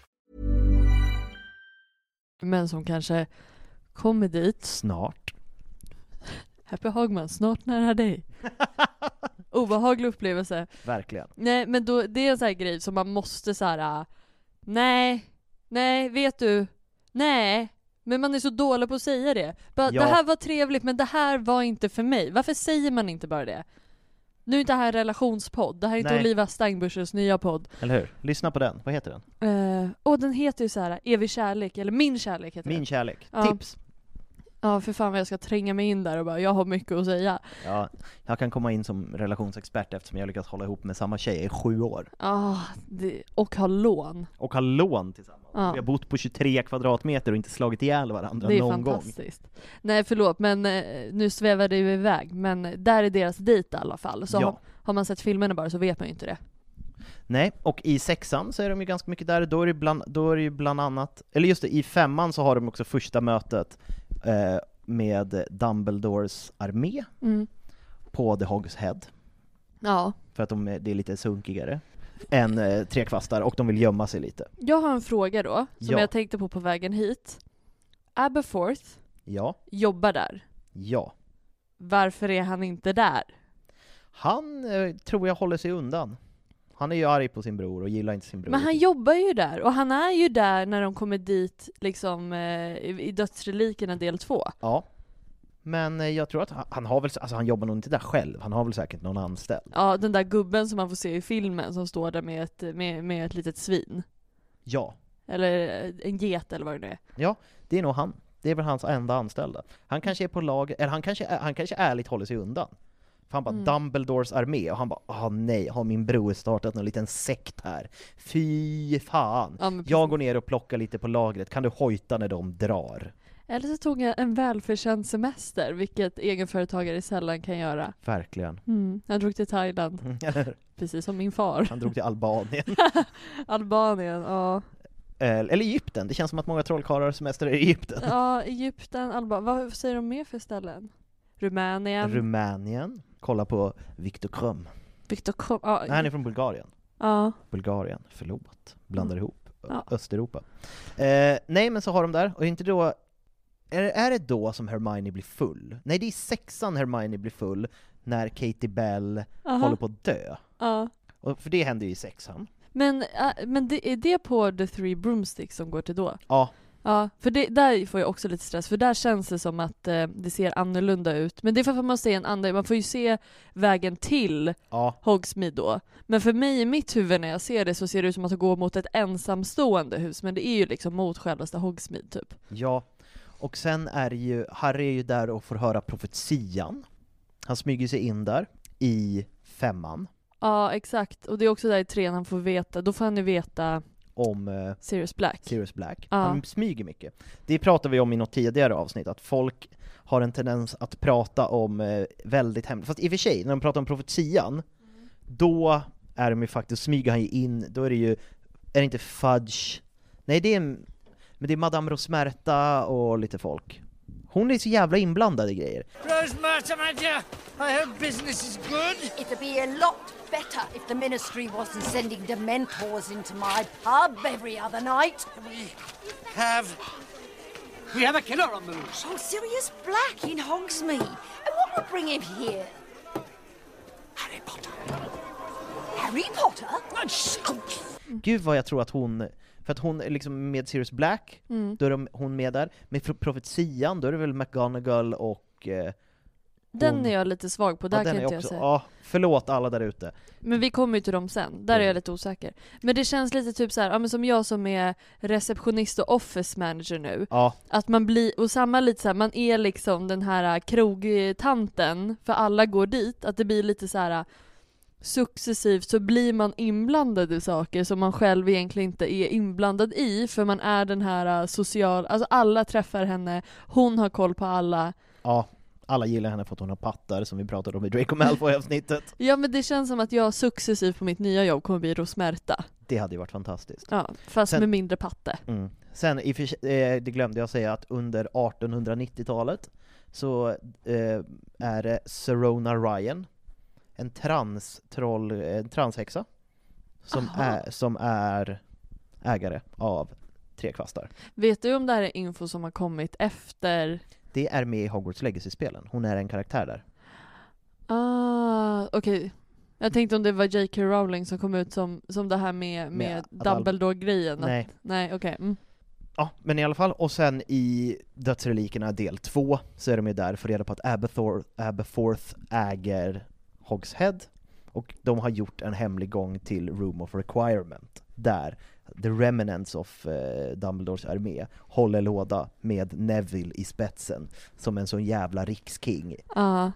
Men som kanske kommer dit. Snart. Happy Hagman, snart nära dig. *laughs* Obehaglig upplevelse. Verkligen. Nej men då, det är en sån här grej som man måste så här. äh, nej, nej, vet du, nej. Men man är så dålig på att säga det. Bara, Ja. Det här var trevligt men det här var inte för mig. Varför säger man inte bara det? Nu är inte det här en relationspodd, det här är inte Nej. Oliva Steinbuschers nya podd. Eller hur? Lyssna på den. Vad heter den? Eh, och den heter ju så här Evig kärlek, eller Min kärlek heter Min den. kärlek. Ja. Tips. Ja för fan vad jag ska tränga mig in där och bara, jag har mycket att säga. Ja, jag kan komma in som relationsexpert eftersom jag lyckats hålla ihop med samma tjej i sju år. Ah, det, och ha lån. Och har lån tillsammans. Ja. Vi har bott på 23 kvadratmeter och inte slagit ihjäl varandra Det är någon gång. fantastiskt. Nej förlåt men eh, nu svävade vi iväg, men där är deras dejt i alla fall. Så Ja. har, har man sett filmerna bara så vet man ju inte det. Nej, och i sexan så är de ju ganska mycket där, då är det, bland, då är det ju bland annat, eller just det, i femman så har de också första mötet eh, med Dumbledores armé Mm. på The Hogs Head, Ja. för att de är, det är lite sunkigare än eh, Trekvastar, och de vill gömma sig lite. Jag har en fråga då, som Ja. jag tänkte på på vägen hit. Aberforth Ja, jobbar där. ja. Varför är han inte där? Han eh, tror jag håller sig undan. Han är ju arg på sin bror och gillar inte sin bror. Men han jobbar ju där, och han är ju där när de kommer dit liksom eh, i i Dödsrelikerna del två. Ja. Men eh, jag tror att han, han har väl, alltså han jobbar nog inte där själv, han har väl säkert någon anställd. Ja, den där gubben som man får se i filmen som står där med ett, med, med ett litet svin. Ja, Eller eh, en get eller vad det nu är. ja, det är nog han. Det är väl hans enda anställda. Han kanske är på lag, eller han kanske, han kanske ärligt håller sig undan. För han bara Mm. Dumbledores armé, och han bara ah nej, har min bror startat någon liten sekt här? Fy fan! Ja, Jag går ner och plockar lite på lagret, kan du hojta när de drar? Eller så tog jag en välförtjänt semester, vilket egenföretagare sällan kan göra. Verkligen. Mm. Jag drog till Thailand, Eller precis som min far. Han drog till Albanien. *laughs* Albanien, ja. Eller Egypten, det känns som att många trollkarlar har semester i Egypten. Ja, Egypten, Albanien. Vad säger de mer för ställen? Rumänien? Rumänien, kolla på Viktor Krum. Viktor Kom... Ja, Nej, han är från Bulgarien. ja. Bulgarien, förlåt. Blandar ihop Ö- Ja. Östeuropa. Eh, nej, men så har de där, och inte då... Är, är det då som Hermione blir full? Nej, det är i sexan Hermione blir full, när Katie Bell Aha. håller på att dö. ja. Och, för det händer ju i sexan. Men, äh, men det, är det på The Three Broomsticks som går till då? Ja, Ja, för det, där får jag också lite stress, för där känns det som att eh, det ser annorlunda ut. Men det är för att man ser en annan, man får ju se vägen till ja, Hogsmeade då. Men för mig i mitt huvud när jag ser det så ser det ut som att det går mot ett ensamstående hus, men det är ju liksom mot självaste Hogsmeade typ. ja. Och sen är ju, Harry är ju där och får höra profetian. Han smyger sig in där, i femman, Ja, exakt. Och det är också där i trean han får veta, då får han ju veta om eh, Sirius Black. Sirius Black. Ja. Han smyger mycket. Det pratade vi om i något tidigare avsnitt, att folk har en tendens att prata om eh, väldigt hemligt, fast i och för sig, när de pratar om profetian, då är de ju faktiskt, smyger han ju in, då är det ju, är det inte Fudge, nej det är, men det är Madame Rosmerta och lite folk. Hon är så jävla inblandad i grejer. Rosemarta, my dear, I hope business is good. It'd be a lot better if the ministry wasn't sending dementors into my pub every other night. We have. We have a killer on the loose. Oh, Sirius Black in Hogsmeade. And what would bring him here? Harry Potter. Harry Potter? Gud vad jag tror att hon För att hon är liksom med Sirius Black, Mm. då är de, hon med där. Med Pro- Profetian, då är det väl McGonagall och... Eh, Den hon- är jag lite svag på, där ja, kan inte jag också, säga. Ja, förlåt alla där ute. Men vi kommer ju till dem sen, där är jag lite osäker. Men det känns lite typ så här, ja men som jag som är receptionist och office manager nu. Ja. Att man blir, och samma lite så här, man är liksom den här krogtanten, för alla går dit, att det blir lite så här successivt så blir man inblandad i saker som man själv egentligen inte är inblandad i, för man är den här social, alltså alla träffar henne, hon har koll på alla. Ja, alla gillar henne för att hon har pattar, som vi pratade om i Draco Malfoy-avsnittet. *laughs* Ja men det känns som att jag successivt på mitt nya jobb kommer bli Rosmerta. Det hade ju varit fantastiskt. Ja, fast Sen- med mindre patte. Mm. Sen, i eh, det glömde jag säga, att under 1890-talet så eh, är det Serona Ryan, en transtroll, en transhäxa, som Aha. är, som är ägare av Trekvastar. Vet du om det här är info som har kommit efter? Det är med i Hogwarts Legacy-spelen, hon är en karaktär där. Ah, okej. Jag tänkte om det var J.K. Rowling som kom ut som, som det här med, med, att all- Dumbledore-grejen. att- Nej. Nej, okej. Mm. Ja, men i alla fall, och sen i Dödsrelikerna del 2 så är de ju där för reda på att Aberthor, Aberforth äger Hogshead, och de har gjort en hemlig gång till Room of Requirement, där The Remnants of eh, Dumbledores armé håller låda med Neville i spetsen, som en sån jävla riksking. Ja.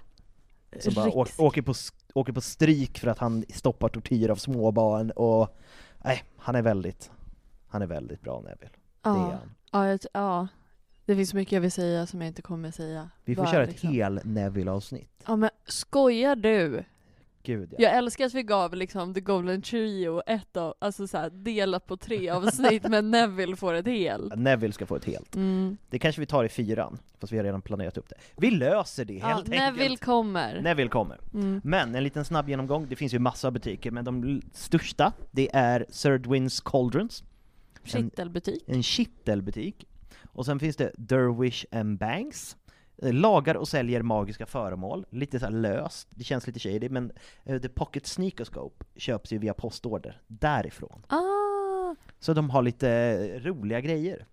Som bara Riks- åker, på, åker på stryk för att han stoppar tortyr av småbarn, och nej, han är väldigt, han är väldigt bra Neville. Det är Ja. han. Ja, ja. Det finns mycket jag vill säga som jag inte kommer säga. Vi får Bara köra ett liksom. hel Neville-avsnitt. Ja men skojar du? Gud ja. Jag älskar att vi gav liksom The Golden Trio ett av, alltså så här, delat på tre *laughs* avsnitt men Neville får ett helt. Neville ska få ett helt. Mm. Det kanske vi tar i fyran, fast vi har redan planerat upp det. Vi löser det Ja, helt Neville enkelt. kommer. Neville kommer. Mm. Men en liten snabb genomgång, det finns ju massa butiker, men de största, det är Serdwins Cauldrons. En, Kittelbutik. en kittelbutik. Och sen finns det Derwish and Banks, eh, lagar och säljer magiska föremål, lite så här löst, det känns lite shady, men eh, The Pocket Sneakerscope köps ju via postorder därifrån. Ah, Så de har lite eh, roliga grejer.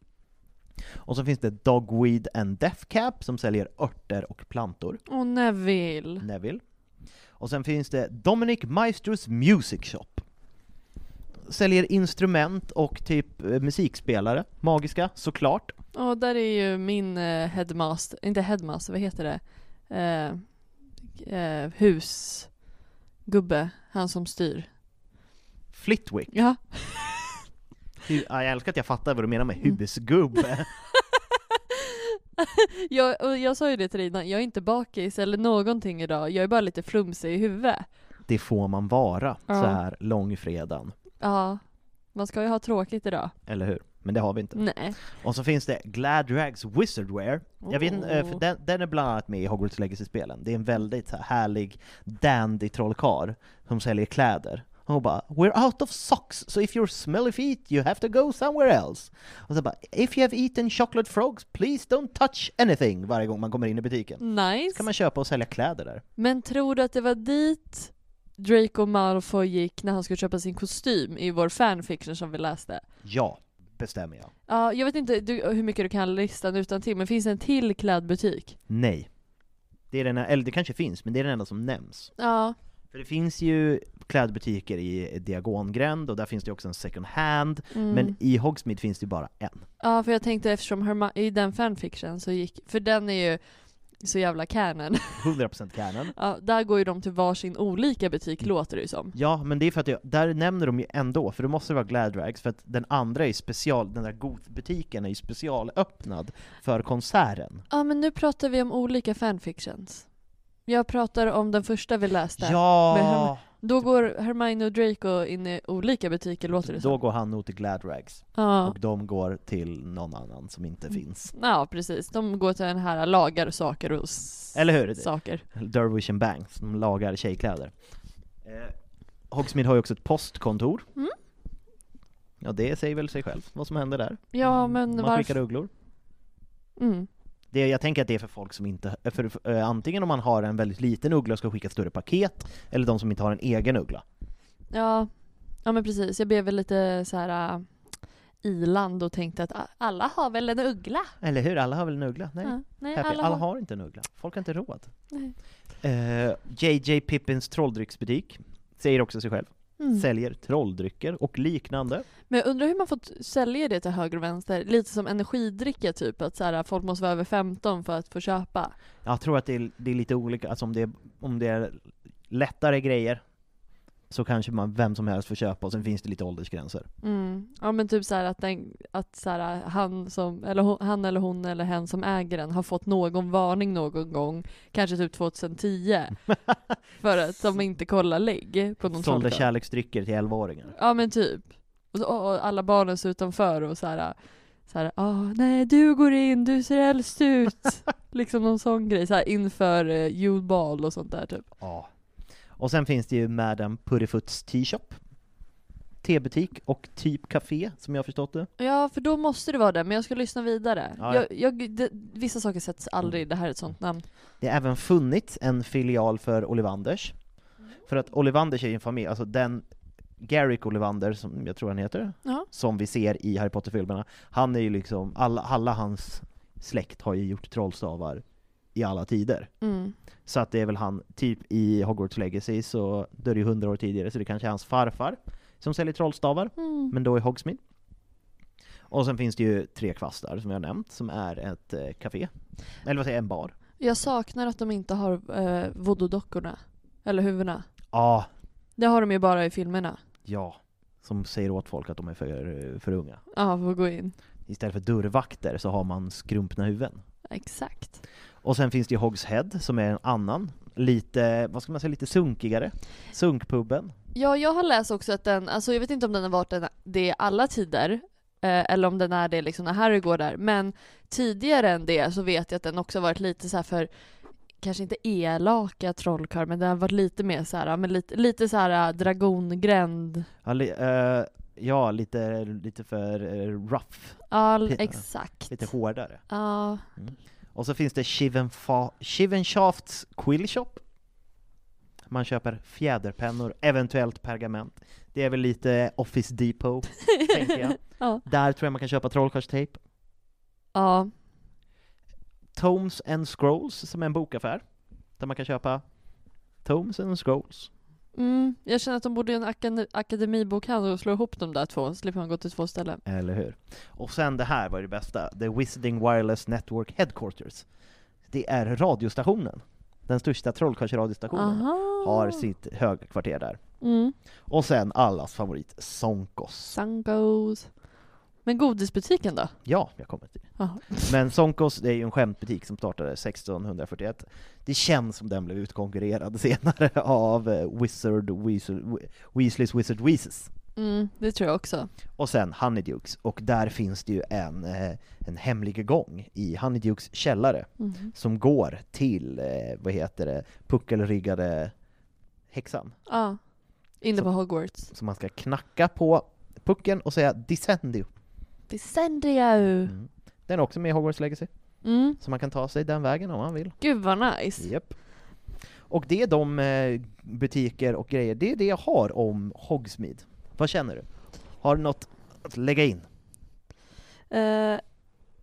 Och så finns det Dogweed and Death Cap som säljer örter och plantor. och Neville. Neville. Och sen finns det Dominic Maestros Music Shop. Säljer instrument och typ eh, musikspelare, magiska, såklart. Och där är ju min eh, headmaster, inte headmaster, vad heter det? Eh, eh, husgubbe, han som styr. Flitwick. Ja. *laughs* Ja, jag älskar att jag fattar vad du menar med husgubbe. *laughs* jag, jag sa ju det till dig innan, jag är inte bakis eller någonting idag, jag är bara lite flumsig i huvudet. Det får man vara Ja. så här långfredagen, Ja, man ska ju ha tråkigt idag. eller hur? Men det har vi inte. Nej. Och så finns det Gladrags Wizardwear. Jag vet eh, för den, den är bland annat med i Hogwarts Legacy-spelen. Det är en väldigt så här härlig dandy trollkarl som säljer kläder. Och hon bara 'We're out of socks, so if you're smelly feet you have to go somewhere else' Och så bara 'If you have eaten chocolate frogs, please don't touch anything' varje gång man kommer in i butiken. Nice. kan man köpa och sälja kläder där. Men tror du att det var dit Draco Malfoy gick när han skulle köpa sin kostym i vår fanfiction som vi läste? Ja, bestämmer jag. Ja, jag vet inte du, hur mycket du kan listan utan till men finns det en till klädbutik? Nej. Det är den, eller det kanske finns, men det är den enda som nämns. Ja. För det finns ju klädbutiker i Diagongränd, och där finns det också en second hand, Mm. men i Hogsmeade finns det bara en. Ja, för jag tänkte eftersom Herma- i den fanfiction så gick, för den är ju så jävla canon. *laughs* 100% canon. Ja, där går ju de till varsin olika butik låter det ju som. Ja, men det är för att jag, där nämner de ju ändå, för det måste vara Gladrags, för att den andra är special, den där Goth-butiken är ju specialöppnad för konserten. Ja, men nu pratar vi om olika fanfictions. Jag pratar om den första vi läste. Ja! Då går Hermione och Draco in i olika butiker låter det Då som. går han nog till Gladrags, Ja. och de går till någon annan som inte finns. Ja, precis. De går till den här lagar saker och s- Eller hur? saker. Dervish and Banks, de lagar tjejkläder. Eh, Hogsmeade har ju också ett postkontor. Mm. Ja, det säger väl sig själv vad som händer där. Ja, men Man varför- skickar ugglor. Mm. Det, jag tänker att det är för folk som inte, för, för, eh, antingen om man har en väldigt liten uggla och ska skicka ett större paket, eller de som inte har en egen uggla. Ja, ja men precis. Jag blev väl lite så här. äh, iland och tänkte att a- alla har väl en uggla? Eller hur? Alla har väl en uggla? Nej. Ja, nej, alla alla, har- har inte en uggla. Folk har inte råd. Nej. Eh, JJ Pippins trolldrycksbutik säger också sig själv. Mm. Säljer trolldrycker och liknande. Men jag undrar hur man fått sälja det till höger och vänster, lite som energidricka typ, att så här, folk måste vara över 15 för att få köpa. Jag tror att det är, det är lite olika, alltså om det, är, om det är lättare grejer så kanske man, vem som helst får köpa, och sen finns det lite åldersgränser. Mm. Ja men typ så här att, den, att så här, han, som, eller hon, han eller hon eller hen som äger den har fått någon varning någon gång, kanske typ 2010, *laughs* för att de inte kollar lägg på någon Sålde kärleksdrycker till 11-åringar. Ja men typ. Och, så, och alla barnen står utanför och så här, så här, ah, nej du går in, du ser äldst ut. *laughs* liksom någon sån grej, så här, inför uh, julbal och sånt där typ. Ja. Och sen finns det ju Madame Purrifoots T-shop, tebutik och typ café, som jag förstått det. Ja, för då måste det vara det, men jag ska lyssna vidare. Ja, ja. Jag, jag, det, vissa saker sätts aldrig, det här är ett sånt namn. Det har även funnits en filial för Ollivanders. För att Ollivanders är ju en familj, alltså den Garrick Ollivander, som jag tror han heter, Ja. som vi ser i Harry Potter-filmerna, han är ju liksom, alla, alla hans släkt har ju gjort trollstavar i alla tider. Mm. Så att det är väl han, typ i Hogwarts Legacy så, då är det ju hundra år tidigare, så det kanske är hans farfar som säljer trollstavar, Mm. men då i Hogsmeade. Och sen finns det ju Tre Kvastar som jag har nämnt, som är ett eh, café. Eller vad säger jag, en bar. Jag saknar att de inte har eh, voodoo-dockorna, eller huvudena. Ja, Det har de ju bara i filmerna. ja. Som säger åt folk att de är för, för unga. Ja, för att gå in. Istället för dörrvakter så har man skrumpna huvuden. Exakt. Och sen finns det ju Hogs Head som är en annan, lite, vad ska man säga, lite sunkigare. Sunkpubben. Ja, jag har läst också att den, alltså jag vet inte om den har varit den, det alla tider, eh, eller om den är det liksom när Harry går där, men tidigare än det så vet jag att den också varit lite så här för Kanske inte elaka trollkarlar, men den har varit lite mer så här, men lite, lite så här äh, dragongränd. Ja, li, eh, ja lite, lite för eh, rough. Ja, exakt. Lite hårdare. Ja, Och så finns det Shivenfa- Shivenshafts Quill Shop. Man köper fjäderpennor, eventuellt pergament. Det är väl lite Office Depot, tänker jag. *laughs* Ja. Där tror jag man kan köpa trollkarlstejp. ja, Tomes and Scrolls, som är en bokaffär. Där man kan köpa Tomes and Scrolls. Mm, jag känner att de borde göra en akad- akademibokhandel och slå ihop de där två, så slipper man gå till två ställen. Eller hur? Och sen det här var det bästa, The Wizarding Wireless Network Headquarters. Det är radiostationen. Den största trollkarlsradiostationen har sitt högkvarter där. Mm. Och sen allas favorit, Sonkos. Sankos. Men godisbutiken då? Ja, jag kommer till Jaha. Men Sonkos, det är ju en skämtbutik som startade 1641. Det känns som den blev utkonkurrerad senare *laughs* av eh, Wizard Weasel, Weasleys Wizard Weezes. Mm, det tror jag också. Och sen Honeydukes, och där finns det ju en, eh, en hemlig gång i Honeydukes källare Mhm. som går till, eh, vad heter det, puckelryggade häxan. Ja. Inne Så- på Hogwarts. Så man ska knacka på pucken och säga Descendio. Descendria! Mm. Den är också med i Hogwarts Legacy, Mm. så man kan ta sig den vägen om man vill. Gud vad nice. Japp. Och det är de eh, butiker och grejer, det är det jag har om Hogsmeade. Vad känner du? Har du något att lägga in? Eh,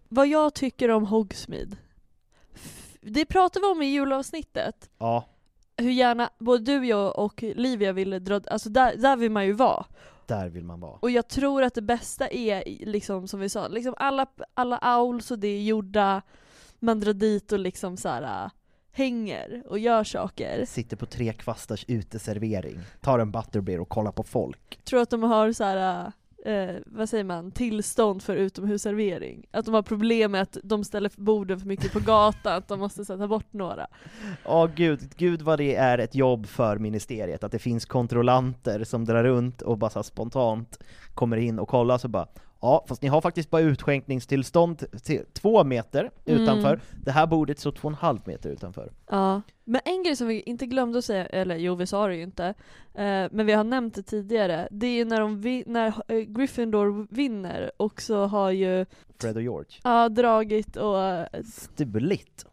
vad jag tycker om Hogsmeade. Det pratade vi om i julavsnittet. Ja, Hur gärna både du, jag och Livia ville dra, alltså där, där vill man ju vara. Där vill man vara. Och jag tror att det bästa är, liksom som vi sa, liksom alla, alla owls och det är gjorda, man drar dit och liksom så här äh, hänger och gör saker. Sitter på tre kvastars uteservering, tar en butterbeer och kollar på folk. tror att de har så här, eh, vad säger man, tillstånd för utomhusservering. Att de har problem med att de ställer borden för mycket på gatan, att de måste sätta bort några. Åh gud, gud vad det är ett jobb för ministeriet, att det finns kontrollanter som drar runt och bara så spontant kommer in och kollar så bara Ja, fast ni har faktiskt bara utskänkningstillstånd till två meter Mm. utanför, det här bordet står två och en halv meter utanför. Ja. Men en grej som vi inte glömde att säga, eller jo vi sa det ju inte, eh, men vi har nämnt det tidigare, det är ju när, de vi, när eh, Gryffindor vinner och så har ju Fred och George. ja, dragit och, eh, Stulit.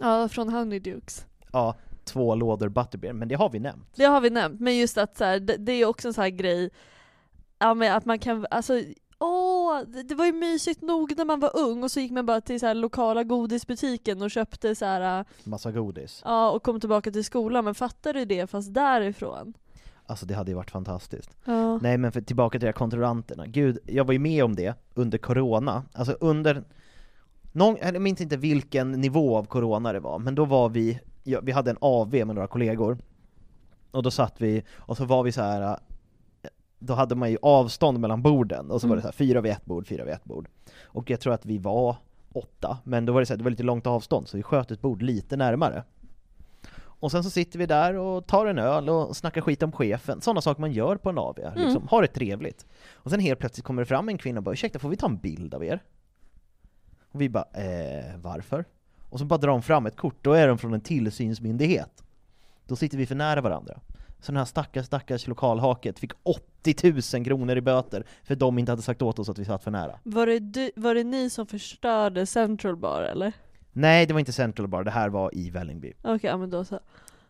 ja från Honeydukes. Ja, två lådor butterbeer, men det har vi nämnt. Det har vi nämnt, men just att så här, det, det är också en sån här grej, ja, men att man kan, alltså Åh, det, var ju mysigt nog när man var ung och så gick man bara till så här lokala godisbutiken och köpte så här, äh, Massa godis. ja och kom tillbaka till skolan, men fattar du det fast därifrån? Alltså det hade ju varit fantastiskt. Ja. Nej men för, tillbaka till de här kontrollanterna, gud, jag var ju med om det under corona, alltså under, någon, jag minns inte vilken nivå av corona det var, men då var vi, ja, vi hade en AV med några kollegor, och då satt vi, och så var vi så här. Då hade man ju avstånd mellan borden, och så var det så här, fyra vid ett bord, fyra vid ett bord. Och jag tror att vi var åtta, men då var det så här, det var lite långt avstånd, så vi sköt ett bord lite närmare. Och sen så sitter vi där och tar en öl och snackar skit om chefen, sådana saker man gör på en AV, liksom, Mm. har det trevligt. Och sen helt plötsligt kommer det fram en kvinna och bara 'Ursäkta, får vi ta en bild av er?' Och vi bara 'Eh, varför?' Och så bara drar de fram ett kort, då är de från en tillsynsmyndighet. Då sitter vi för nära varandra. Så den här stackars, stackars lokalhaket fick 80 000 kronor i böter för att de inte hade sagt åt oss att vi satt för nära. Var det, du, var det ni som förstörde Central Bar eller? Nej, det var inte Central Bar, det här var i Vällingby. Okej, ja men då så.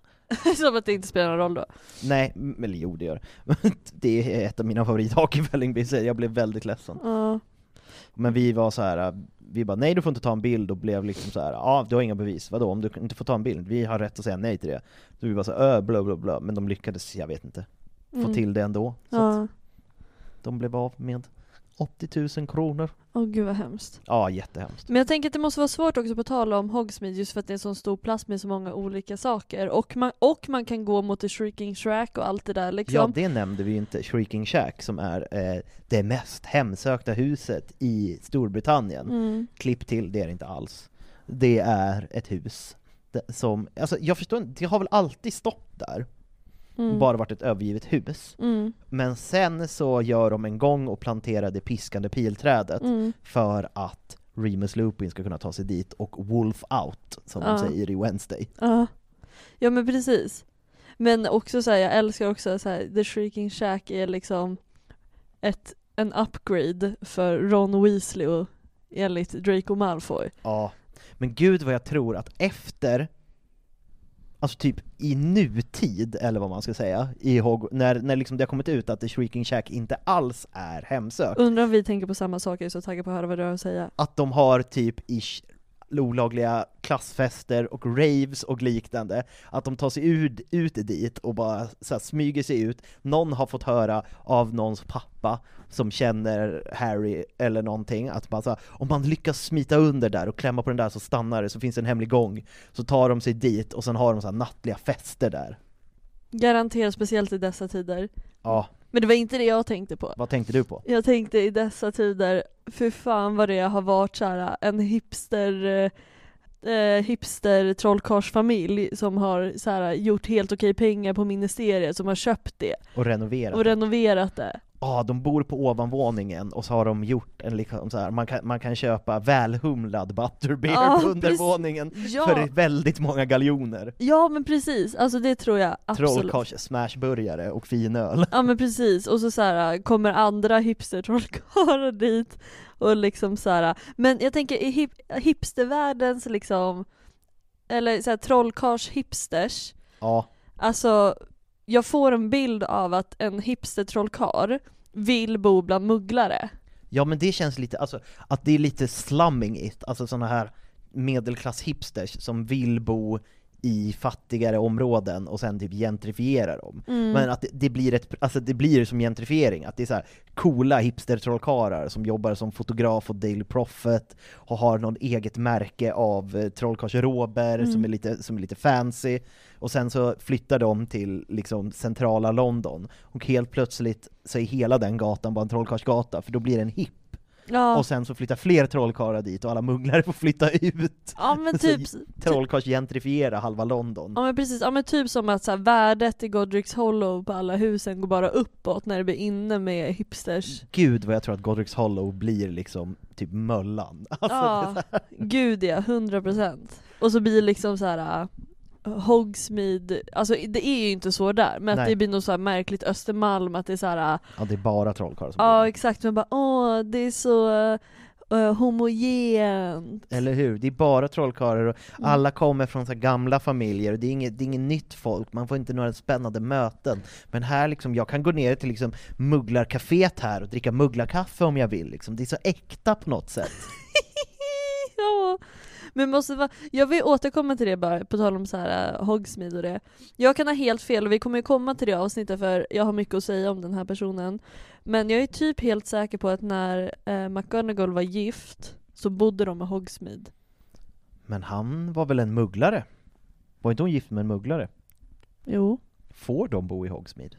*laughs* som att det inte spelar någon roll då. Nej, eller jo det gör det. *laughs* Det är ett av mina favorithak i Vällingby, så jag blev väldigt ledsen. Ja. Men vi var så här, vi bara nej du får inte ta en bild och blev liksom så här, ja du har inga bevis, vadå om du inte får ta en bild? Vi har rätt att säga nej till det. Så vi bara så här, "Ö, blå blå blå, men de lyckades, jag vet inte, få Mm. till det ändå. Så Ja. att de blev av med 80 000 kronor. Åh gud vad hemskt. Ja, jättehemskt. Men jag tänker att det måste vara svårt också på tal om Hogsmeade just för att det är en sån stor plats med så många olika saker. Och man, och man kan gå mot The Shrieking Shack och allt det där liksom. Ja, det nämnde vi ju inte, Shrieking Shack, som är eh, det mest hemsökta huset i Storbritannien. Mm. Klipp till, det är det inte alls. Det är ett hus som, alltså jag förstår inte, det har väl alltid stått där, Mm. bara varit ett övergivet hus. Mm. Men sen så gör de en gång och planterar det piskande pilträdet Mm. för att Remus Lupin ska kunna ta sig dit och Wolf out, som Ja. de säger i Wednesday. Ja. ja men precis. Men också så här, jag älskar också så här, The Shrieking Shack är liksom ett, en upgrade för Ron Weasley och enligt Draco Malfoy. Ja, men gud vad jag tror att efter, alltså typ i nutid, eller vad man ska säga, i Hog- när, när liksom det har kommit ut att The Shrieking Shack inte alls är hemsökt, Undrar om vi tänker på samma saker, så taggad på att höra vad du har att säga. att de har typ ish olagliga klassfester och raves och liknande, att de tar sig ut, ut dit och bara så här, smyger sig ut, någon har fått höra av någons pappa som känner Harry eller någonting, att bara så här, om man lyckas smita under där och klämma på den där så stannar det, så finns det en hemlig gång, så tar de sig dit och sen har de så här nattliga fester där. Garanterat speciellt i dessa tider. Ja, Men det var inte det jag tänkte på. vad tänkte du på? Jag tänkte i dessa tider, för fan vad det har varit så här, en hipster eh, hipster trollkarlsfamilj som har så här, gjort helt okej pengar på ministeriet, som har köpt det Och renovera? och renoverat det. Ja, de bor på ovanvåningen och så har de gjort en liksom så här, man kan, man kan köpa välhumlad butterbeer Ja, på undervåningen Ja. för väldigt många galjoner. Ja men precis, alltså det tror jag absolut. Trollkarls smashburgare och finöl. Ja men precis, och så, så här, kommer andra hipster-trollkarlar *laughs* dit och liksom så här. men jag tänker i hip, hipstervärldens liksom, eller så här, trollkarls-hipsters, Ja, alltså jag får en bild av att en hipstertrollkarl vill bo bland mugglare. ja men det känns lite, alltså att det är lite slumming it, alltså sådana här medelklass hipsters som vill bo i fattigare områden och sen typ gentrifiera dem. Mm. Men att det, det blir ett, alltså det blir som gentrifiering, att det är så här coola hipster-trollkarlar som jobbar som fotograf och Daily Prophet och har någon eget märke av eh, trollkarlsrober Mm. som, är lite, som är lite fancy, och sen så flyttar de till liksom centrala London, och helt plötsligt så är hela den gatan bara en trollkarlsgata, för då blir den hipp. Ja. Och sen så flyttar fler trollkarlar dit och alla mugglare får flytta ut. Ja men *laughs* typ, Trollkarlsgentrifiera halva London. ja men precis, ja men typ som att så här, värdet i Godric's Hollow på alla husen går bara uppåt när det blir inne med hipsters. Gud vad jag tror att Godric's Hollow blir liksom typ Möllan. *laughs* Alltså, ja, gud ja, 100% Och så blir liksom så här. Hogsmeade, alltså det är ju inte så där, men att det blir något så här märkligt Östermalm, att det är så här. äh, ja, det är bara trollkarlar som Ja bor där. exakt, men bara åh det är så uh, homogent. Eller hur? Det är bara trollkarlar och Mm. alla kommer från så här gamla familjer och det är, inget, det är inget nytt folk, man får inte några spännande möten. Men här liksom, jag kan gå ner till liksom mugglarcaféet här och dricka mugglarkaffe om jag vill liksom. Det är så äkta på något sätt. *laughs* ja. Men måste vara, jag vill återkomma till det bara, på tal om så här uh, Hogsmeade och det. Jag kan ha helt fel och vi kommer ju komma till det avsnittet för jag har mycket att säga om den här personen. Men jag är typ helt säker på att när uh, McGonagall var gift så bodde de med Hogsmeade. Men han var väl en mugglare? Var inte hon gift med en mugglare? Jo. Får de bo i Hogsmeade?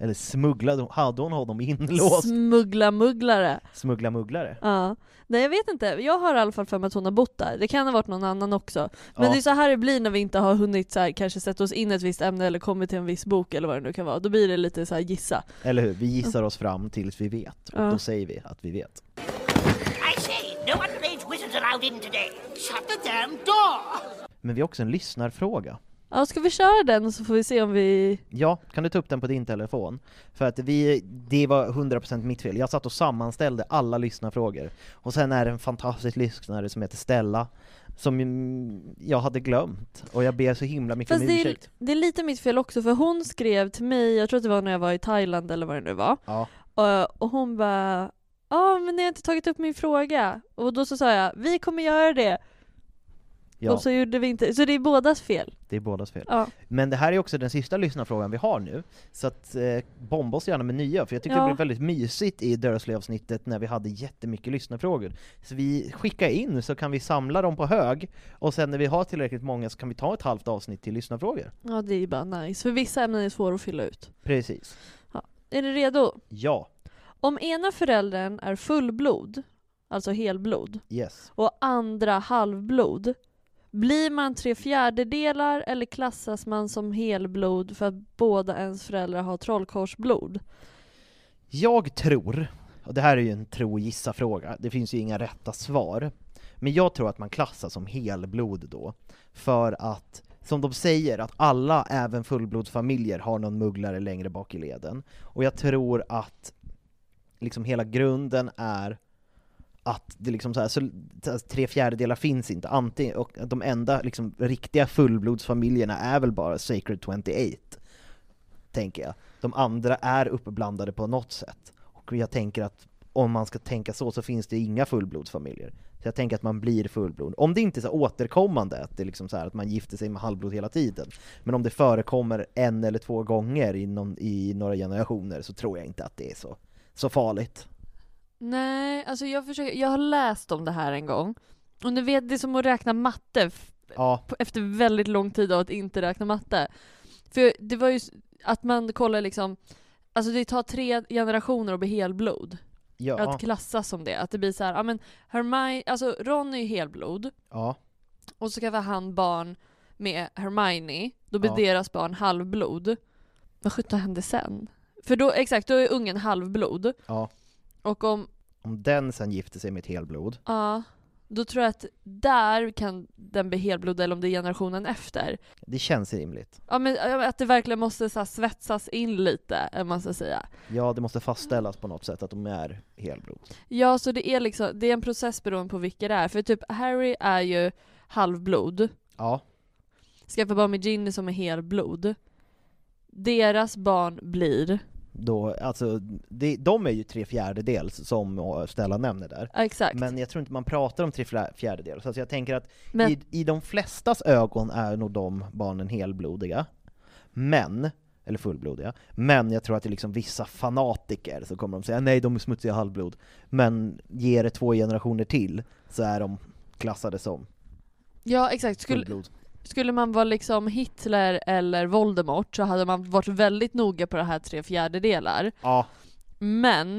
Eller smugglade hon, hade hon honom inlåst? Smuggla-mugglare. Smuggla mugglare? Ja. Nej jag vet inte, jag har i alla fall för mig att hon har bott där. Det kan ha varit någon annan också. Men Ja. det är så här det blir när vi inte har hunnit så här, kanske sätta oss in i ett visst ämne eller kommit till en viss bok eller vad det nu kan vara. Då blir det lite så här gissa. Eller hur? Vi gissar oss fram tills vi vet, och Ja. då säger vi att vi vet. I say, no underage wizards allowed in today. Shut the damn door! Men vi har också en lyssnarfråga. Ja, ska vi köra den så får vi se om vi... Ja, kan du ta upp den på din telefon? För att vi, det var 100% mitt fel, jag satt och sammanställde alla lyssnarfrågor. Och sen är det en fantastisk lyssnare som heter Stella, som jag hade glömt, och jag ber så himla mycket Fast om det är, ursäkt. det är lite mitt fel också för hon skrev till mig, jag tror att det var när jag var i Thailand eller vad det nu var. Ja. Och, och hon bara Ja men ni har inte tagit upp min fråga. Och då så sa jag, vi kommer göra det. Ja, Och så gjorde vi inte, så det är bådas fel. det är bådas fel. Ja. Men det här är också den sista lyssnarfrågan vi har nu, så att eh, bomba oss gärna med nya, för jag tyckte Ja. det blev väldigt mysigt i Dursley-avsnittet när vi hade jättemycket lyssnarfrågor. Så vi skickar in så kan vi samla dem på hög, och sen när vi har tillräckligt många så kan vi ta ett halvt avsnitt till lyssnarfrågor. Ja det är bara nice, för vissa ämnen är svåra att fylla ut. Precis. Är ni redo? Ja. Om ena föräldern är fullblod, alltså helblod, Yes. och andra halvblod, blir man tre fjärdedelar eller klassas man som helblod för att båda ens föräldrar har trollkarlsblod? Jag tror, och det här är ju en tro och gissa fråga, det finns ju inga rätta svar, men jag tror att man klassas som helblod då, för att som de säger, att alla, även fullblodsfamiljer, har någon mugglare längre bak i leden. Och jag tror att liksom hela grunden är att det liksom så här, så, så här, tre fjärdedelar finns inte, antingen, och de enda liksom riktiga fullblodsfamiljerna är väl bara Sacred 28, tänker jag. De andra är uppblandade på något sätt. Och jag tänker att om man ska tänka så, så finns det inga fullblodsfamiljer. Så jag tänker att man blir fullblod. Om det inte är så återkommande, att det är liksom så här, att man gifter sig med halvblod hela tiden, men om det förekommer en eller två gånger i, någon, i några generationer så tror jag inte att det är så, så farligt. Nej, alltså jag försöker, jag har läst om det här en gång. Och ni vet, det är som att räkna matte Ja, efter väldigt lång tid av att inte räkna matte. För det var ju att man kollar liksom, alltså det tar tre generationer att bli helblod. ja, Att klassas som det. Att det blir så här, ja men Hermione, alltså Ron är ju helblod, ja, och så skaffar han barn med Hermione, då blir Ja. deras barn halvblod. Vad sjutton hände sen? För då, exakt, då är ungen halvblod. ja. Och om Om den sen gifter sig med ett helblod, Ja, då tror jag att där kan den bli helblod eller om det är generationen efter. det känns rimligt. Ja men att det verkligen måste så här, svetsas in lite, eller man ska säga. Ja, det måste fastställas på något sätt att de är helblod. Ja, så det är liksom, det är en process beroende på vilka det är. För typ Harry är ju halvblod, Ja, skaffar barn med Ginny som är helblod. Deras barn blir, då, alltså, det, de är ju tre fjärdedels som Stella nämner där. ja, exakt. Men jag tror inte man pratar om tre fjär- fjärdedels, alltså jag tänker att Men- i, i de flestas ögon är nog de barnen helblodiga. Men, eller fullblodiga, men jag tror att det är liksom vissa fanatiker så kommer de säga nej de är smutsiga halvblod. Men ger det två generationer till så är de klassade som Ja exakt, skulle, fullblod. Skulle man vara liksom Hitler eller Voldemort så hade man varit väldigt noga på det här tre fjärdedelar. Ja, Men,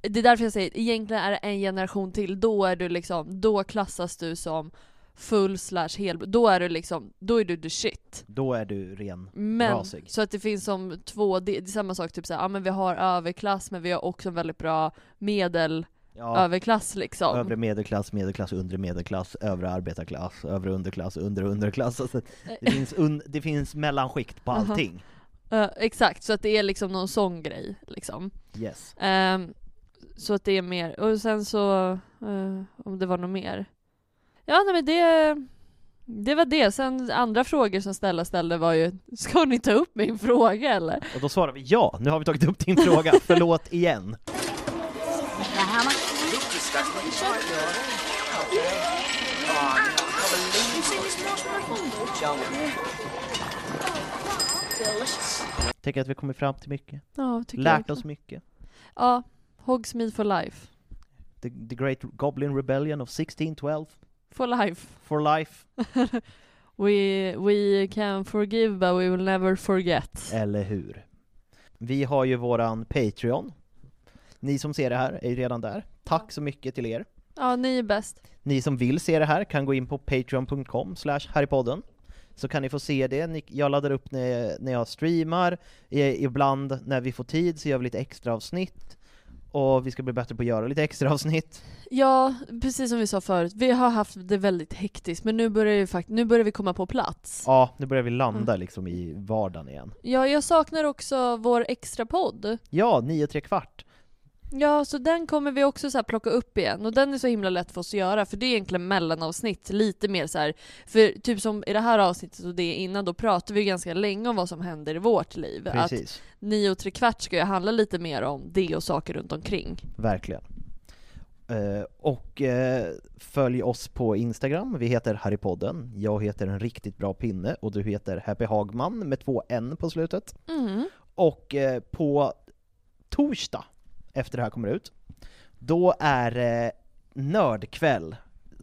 det är därför jag säger, egentligen är det en generation till, då är du liksom, då klassas du som full slash hel, då är du liksom, då är du the shit. då är du ren Men, rasig. så att det finns som två, det, är samma sak, typ såhär, ja men vi har överklass men vi har också en väldigt bra medel Ja, överklass liksom. övre medelklass, medelklass, undre medelklass, övre arbetarklass, övre underklass, undre underklass. Alltså, det, finns un, det finns mellanskikt på allting. Eh, exakt, så att det är liksom någon sån grej liksom. Yes. Ehm, Så att det är mer. Och sen så, eh, om det var något mer. Ja, nej men det, det var det. Sen andra frågor som Stella ställde var ju, ska ni ta upp min fråga eller? Och då svarar vi ja, nu har vi tagit upp din fråga, *laughs* förlåt igen. Tänker att vi kommit fram till mycket. Ja, tycker jag Lärt också. oss mycket. Ja, Hogsmeade for life. The, the Great Goblin Rebellion of 1612. For life. For life. *laughs* we, we can forgive but we will never forget. Eller hur? Vi har ju våran Patreon. Ni som ser det här är ju redan där. Tack så mycket till er. Ja, ni är bäst. Ni som vill se det här kan gå in på patreon.com slash harrypodden så kan ni få se det. Jag laddar upp när, jag streamar, ibland när vi får tid så gör vi lite extra avsnitt och vi ska bli bättre på att göra lite extra avsnitt. Ja, precis som vi sa förut. Vi har haft det väldigt hektiskt, men nu börjar, vi fakt- nu börjar vi komma på plats. Ja, nu börjar vi landa liksom i vardagen igen. Ja, jag saknar också vår extra podd. Ja, nio och tre kvart. Ja, så den kommer vi också så plocka upp igen. Och den är så himla lätt för oss att göra, för det är egentligen mellanavsnitt. Lite mer så här, för typ som i det här avsnittet och det innan, då pratar vi ganska länge om vad som händer i vårt liv. Precis. Att nio och tre kvart ska ju handla lite mer om det och saker runt omkring. Verkligen. Eh, och eh, följ oss på Instagram, vi heter Harrypodden. Jag heter en riktigt bra pinne och du heter Happy Hagman med två N på slutet. Mm. Och eh, på torsdag, efter det här kommer ut, då är det nördkväll.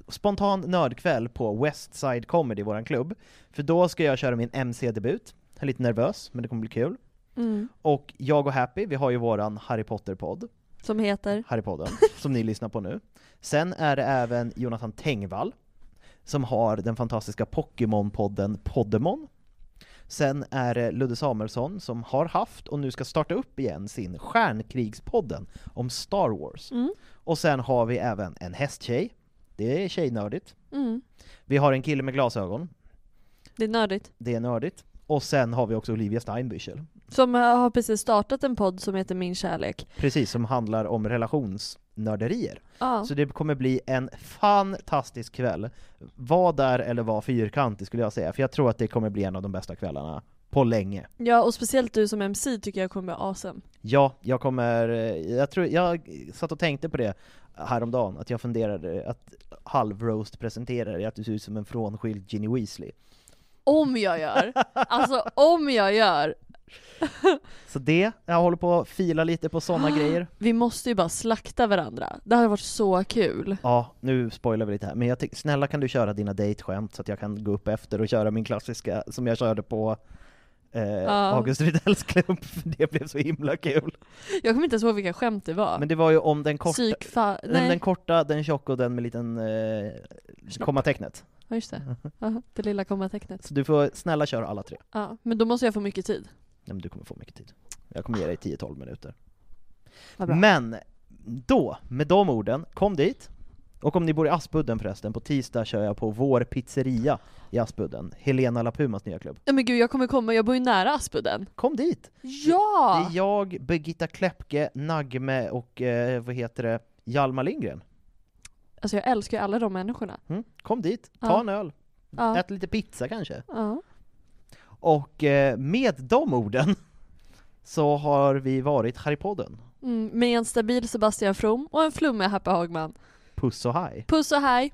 Spontan nördkväll på Westside Comedy, våran klubb. För då ska jag köra min MC-debut. Jag är lite nervös, men det kommer bli kul. Mm. Och jag och Happy, vi har ju våran Harry Potter-podd. Som heter? Harrypodden, som ni lyssnar på nu. Sen är det även Jonathan Tengvall, som har den fantastiska Pokémon-podden Poddemon. Sen är det Ludde Samuelsson som har haft och nu ska starta upp igen sin Stjärnkrigspodden om Star Wars. Mm. Och sen har vi även en hästtjej, det är tjejnördigt. Mm. Vi har en kille med glasögon, Det är nördigt. det är nördigt. Och sen har vi också Olivia Steinbüchel, Som har precis startat en podd som heter Min kärlek. precis, som handlar om relationsnörderier. Ja. Så det kommer bli en fantastisk kväll. Var där eller var fyrkantig skulle jag säga, för jag tror att det kommer bli en av de bästa kvällarna på länge. Ja, och speciellt du som MC tycker jag kommer bli awesome. Ja, jag kommer, jag tror, jag satt och tänkte på det häromdagen, att jag funderade att halv-roast presentera dig, att du ser ut som en frånskild Ginny Weasley. Om jag gör! Alltså om jag gör! Så det, jag håller på att fila lite på sådana *gasps* grejer. Vi måste ju bara slakta varandra. Det hade varit så kul. Ja, nu spoilar vi lite här, men jag tycker, snälla kan du köra dina dejtskämt så att jag kan gå upp efter och köra min klassiska som jag körde på eh, Ja. August Rydells klubb, för *laughs* det blev så himla kul. Jag kommer inte ens ihåg vilka skämt det var. Men det var ju om den korta, Psykfa... nej. Den korta, den tjocka och den med liten eh, kommatecknet. ja just det. *laughs* Aha, det lilla kommatecknet. Så du får snälla köra alla tre. Ja, men då måste jag få mycket tid. Nej, men du kommer få mycket tid. Jag kommer ge dig 10-12 minuter. Men, då, med de orden, kom dit. Och om ni bor i Aspudden förresten, på tisdag kör jag på vår pizzeria i Aspudden, Helena Lapumas nya klubb. Ja men gud, jag kommer komma, jag bor ju nära Aspudden. Kom dit! Ja! Det är jag, Birgitta Kläppke, Nagme och eh, vad heter det, Hjalmar Lindgren. Alltså jag älskar ju alla de människorna. Mm, kom dit, ta Ja. en öl, Ja. ät lite pizza kanske. Ja. Och eh, med de orden *laughs* så har vi varit Harrypodden. Mm, med en stabil Sebastian From och en flummig Happy Hagman. Puss och hej! Puss och hej!